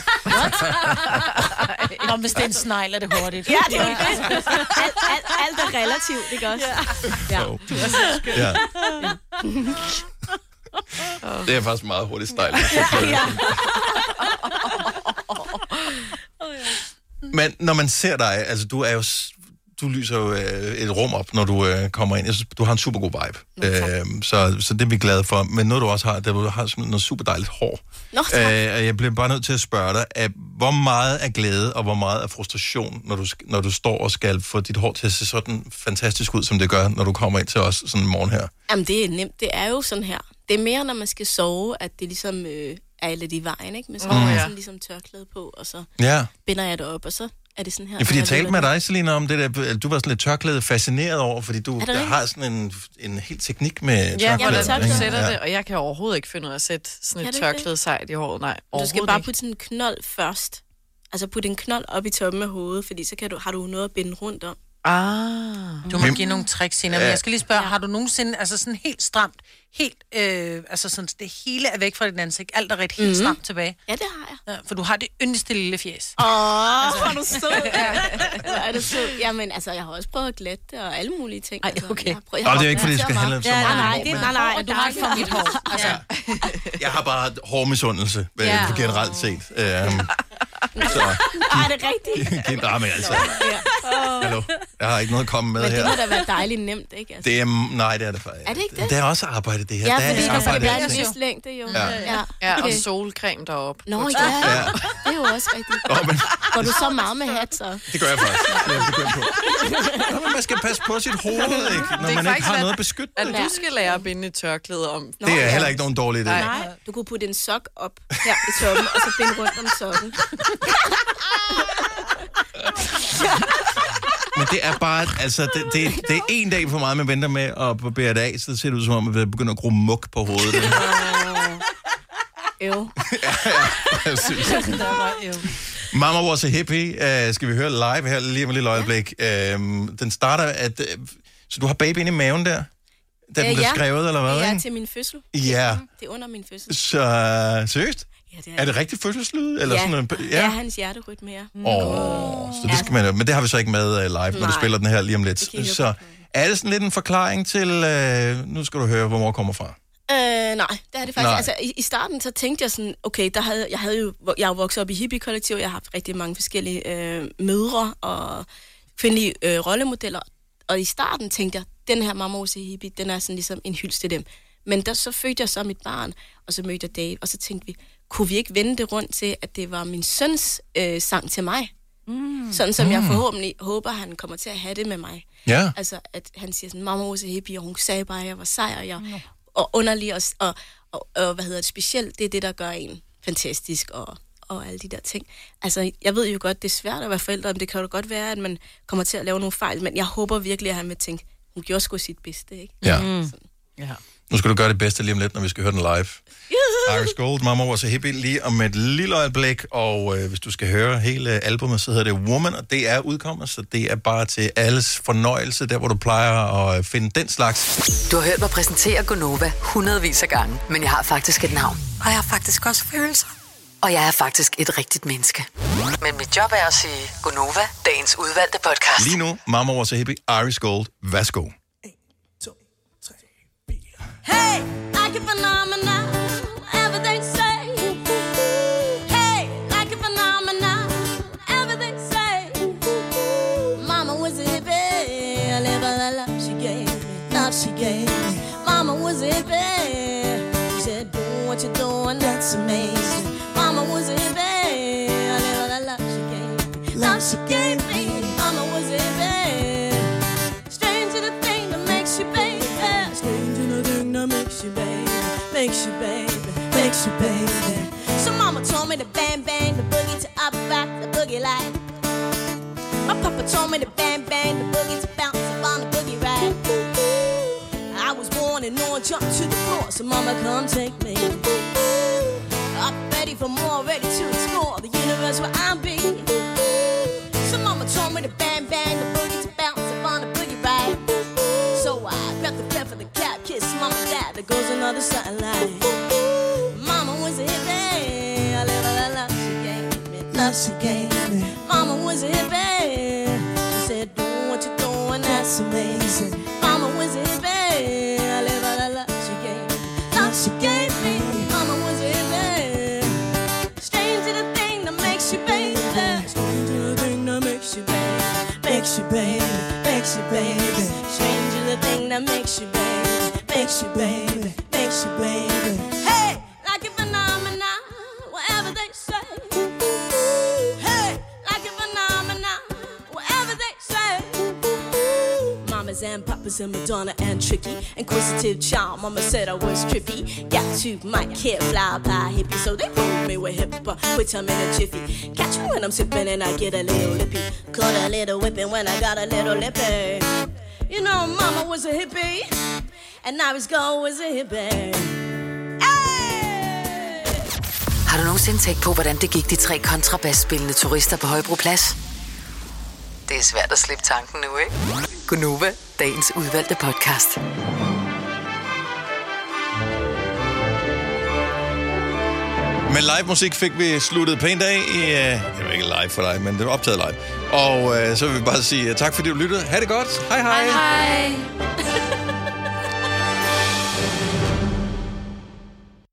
Nå, hvis det er en snegl, er det hurtigt. ja, det er jo det. Alt, alt, alt er relativt, ikke også? Ja. Jo. Du er så skøn. Ja. Det er faktisk meget hurtigt stejl. ja. Men når man ser dig, altså du er jo, du lyser jo øh, et rum op, når du øh, kommer ind. Jeg synes, du har en super god vibe. Øh, så, så det er vi glade for. Men noget du også har, det er, du har simpelthen noget super dejligt hår. Nå, tak. øh, og jeg bliver bare nødt til at spørge dig, at, hvor meget er glæde og hvor meget er frustration, når du, når du står og skal få dit hår til at se sådan fantastisk ud, som det gør, når du kommer ind til os sådan en morgen her? Jamen, det er nemt. Det er jo sådan her. Det er mere, når man skal sove, at det ligesom øh, er lidt i vejen, ikke? Men så har man ja. sådan ligesom tørklæde på, og så Ja. binder jeg det op, og så er det sådan her. Ja, fordi jeg talte med dig, Selina, om det der, du var sådan lidt tørklæde fascineret over, fordi du Er der har sådan en, en helt teknik med Ja, tørklæde. hvordan du ikke? sætter Ja. det, og jeg kan overhovedet ikke finde ud af at sætte sådan et det? tørklæde sejt i håret. Nej, Du skal bare putte sådan en knold først. Altså putte en knold op i toppen af hovedet, fordi så kan du, har du noget at binde rundt om. Ah. Du må give nogle tricks senere, men Ja. jeg skal lige spørge, har du nogensinde, altså sådan helt stramt, helt, øh, altså sådan, det hele er væk fra dit ansigt, alt er ret helt Mhm. stramt tilbage? Ja, det har jeg. Ja, for du har det yndigste lille fjes. Åh, oh, hvor er du sød. *laughs* Hvor er du sød. Jamen, altså, jeg har også prøvet at glatte det og alle mulige ting. Ej, okay. Jeg har prøvet, Nå, det er ikke, fordi det skal handle så ja, meget om nej, det, nej, nej, Og du har ikke for mit hår. Altså, *laughs* Jeg har bare hårmisundelse Ja. ja. generelt set. Um, så Ej, det er rigtigt. *laughs* giv drama altså. Hallo, jeg har ikke noget at komme med Men det her. må da være dejligt nemt, ikke? Altså. Det er, nej, det er det faktisk. Er det ikke det? Det er også arbejde, det her. Ja, der fordi er der skal arbejde være en vis længde, jo. Ja. ja. Ja, og solcreme deroppe. Nå, ja. Ja. Det er jo også rigtigt. Åh, men Går du så meget med hat, så? det gør jeg faktisk. Det jeg begyndt på. Nå, men man skal passe på sit hoved, ikke? når Det er man ikke faktisk, har noget at beskytte. At du skal lære at binde et tørklæde om. Det er heller ikke nogen dårlig idé. Nej, du kunne putte en sok op her i toppen, og så binde rundt om sokken. *laughs* *laughs* Men det er bare, altså, det, det, det er en dag for meget, man venter med at barbere det af, så ser det ud som om, at man begynder at gro muk på hovedet. Øv. Jeg synes. der var øv. Mama was a hippie, uh, skal vi høre live her lige om et lille øjeblik. Uh, den starter, at, uh, så du har baby inde i maven der? Da den Øh, blev ja. skrevet, eller hvad? Ja, ikke? til min fødsel. Ja. Det er under min fødsel. Så seriøst? Ja, det Er det rigtig fødselslyd? Eller ja. sådan noget? ja. ja, hans hjerterytme, ja. Åh, så det skal man Men det har vi så ikke med uh, live, når du Nej. spiller den her lige om lidt. Så er det sådan lidt en forklaring til, uh, nu skal du høre, hvor mor kommer fra. Øh, nej, det er det faktisk. Nej. Altså, i, I starten så tænkte jeg sådan, okay, der havde, jeg havde jo, jeg er vokset op i hippie-kollektiv, jeg har haft rigtig mange forskellige øh, mødre og kvindelige øh, rollemodeller, og i starten tænkte jeg, den her mamma hos hippie, den er sådan ligesom en hyldest til dem. Men der så fødte jeg så mit barn, og så mødte jeg Dave, og så tænkte vi, kunne vi ikke vende det rundt til, at det var min søns øh, sang til mig? Mm. Sådan som mm. jeg forhåbentlig håber, han kommer til at have det med mig. Ja. Altså, at han siger sådan, mamma was a hippie, og hun sagde bare, at jeg var sej, og, jeg, og underlig, og, og, og, og, hvad hedder det, specielt, det er det, der gør en fantastisk, og, og alle de der ting. Altså, jeg ved jo godt, det er svært at være forældre, men det kan jo godt være, at man kommer til at lave nogle fejl, men jeg håber virkelig, at han vil tænke, hun gjorde sgu sit bedste, ikke? Ja. Mm. Ja. Nu skal du gøre det bedste lige om lidt, når vi skal høre den live. *laughs* Iris Gold, Mama Was a Hippie, lige om et lille øjeblik. Og øh, hvis du skal høre hele albumet, så hedder det Woman, og det er udkommet, så det er bare til alles fornøjelse, der hvor du plejer at øh, finde den slags. Du har hørt mig præsentere Gonova hundredvis af gange, men jeg har faktisk et navn. Og jeg har faktisk også følelser. Og jeg er faktisk et rigtigt menneske. Men mit job er at sige Gonova, dagens udvalgte podcast. Lige nu, Mama Was a Hippie, Iris Gold, værsgo. Hey, like a phenomenon, everything say. Hey, like a phenomenon, everything say. Mama was a hippie, I live all the love she gave me, love she gave me. Mama was a hippie, she said, do what you're doing, that's amazing. Baby, you baby. So mama told me to bang bang the boogie to up back the boogie line. My papa told me to bang bang the boogie to bounce up on the boogie ride. I was born and no one jumped to the floor, so mama come take me. Up ready for more, ready to explore the universe where I'm be. So mama told me to bang bang the boogie to bounce up on the boogie ride. So I grabbed the flap for the cap, kiss mama dad. There goes another satellite. She gave me. Mama was a hippie. She said, do what you're doing, that's amazing. Mama was a hippie. I live a la love she gave me, love she gave me. Mama was a hippie. Strange the thing that makes you baby. Thing that makes you baby. Makes you baby. Makes you baby. The thing that makes you baby. Makes you baby. Makes you baby. And papas and Madonna and Tricky. Inquisitive child, mama said I was trippy. Got to my kid fly by hippie, so they prove me with hip, hop, which I'm in a jiffy. Catch me when I'm sipping and I get a little lippy. Caught a little whipping when I got a little lippy. You know, mama was a hippie, and I was go as a hippie. Har du nogensinde tænkt på, hvordan det gik de tre kontrabasspillende turister på Højbroplads? Det er svært at slippe tanken nu, ikke? Gunova, dagens udvalgte podcast. Men live musik fik vi sluttet pænt af. I, uh, det var ikke live for dig, men det var optaget live. Og uh, så vil vi bare sige uh, tak, fordi du lyttede. Ha' det godt. Hej hej. Hej hej.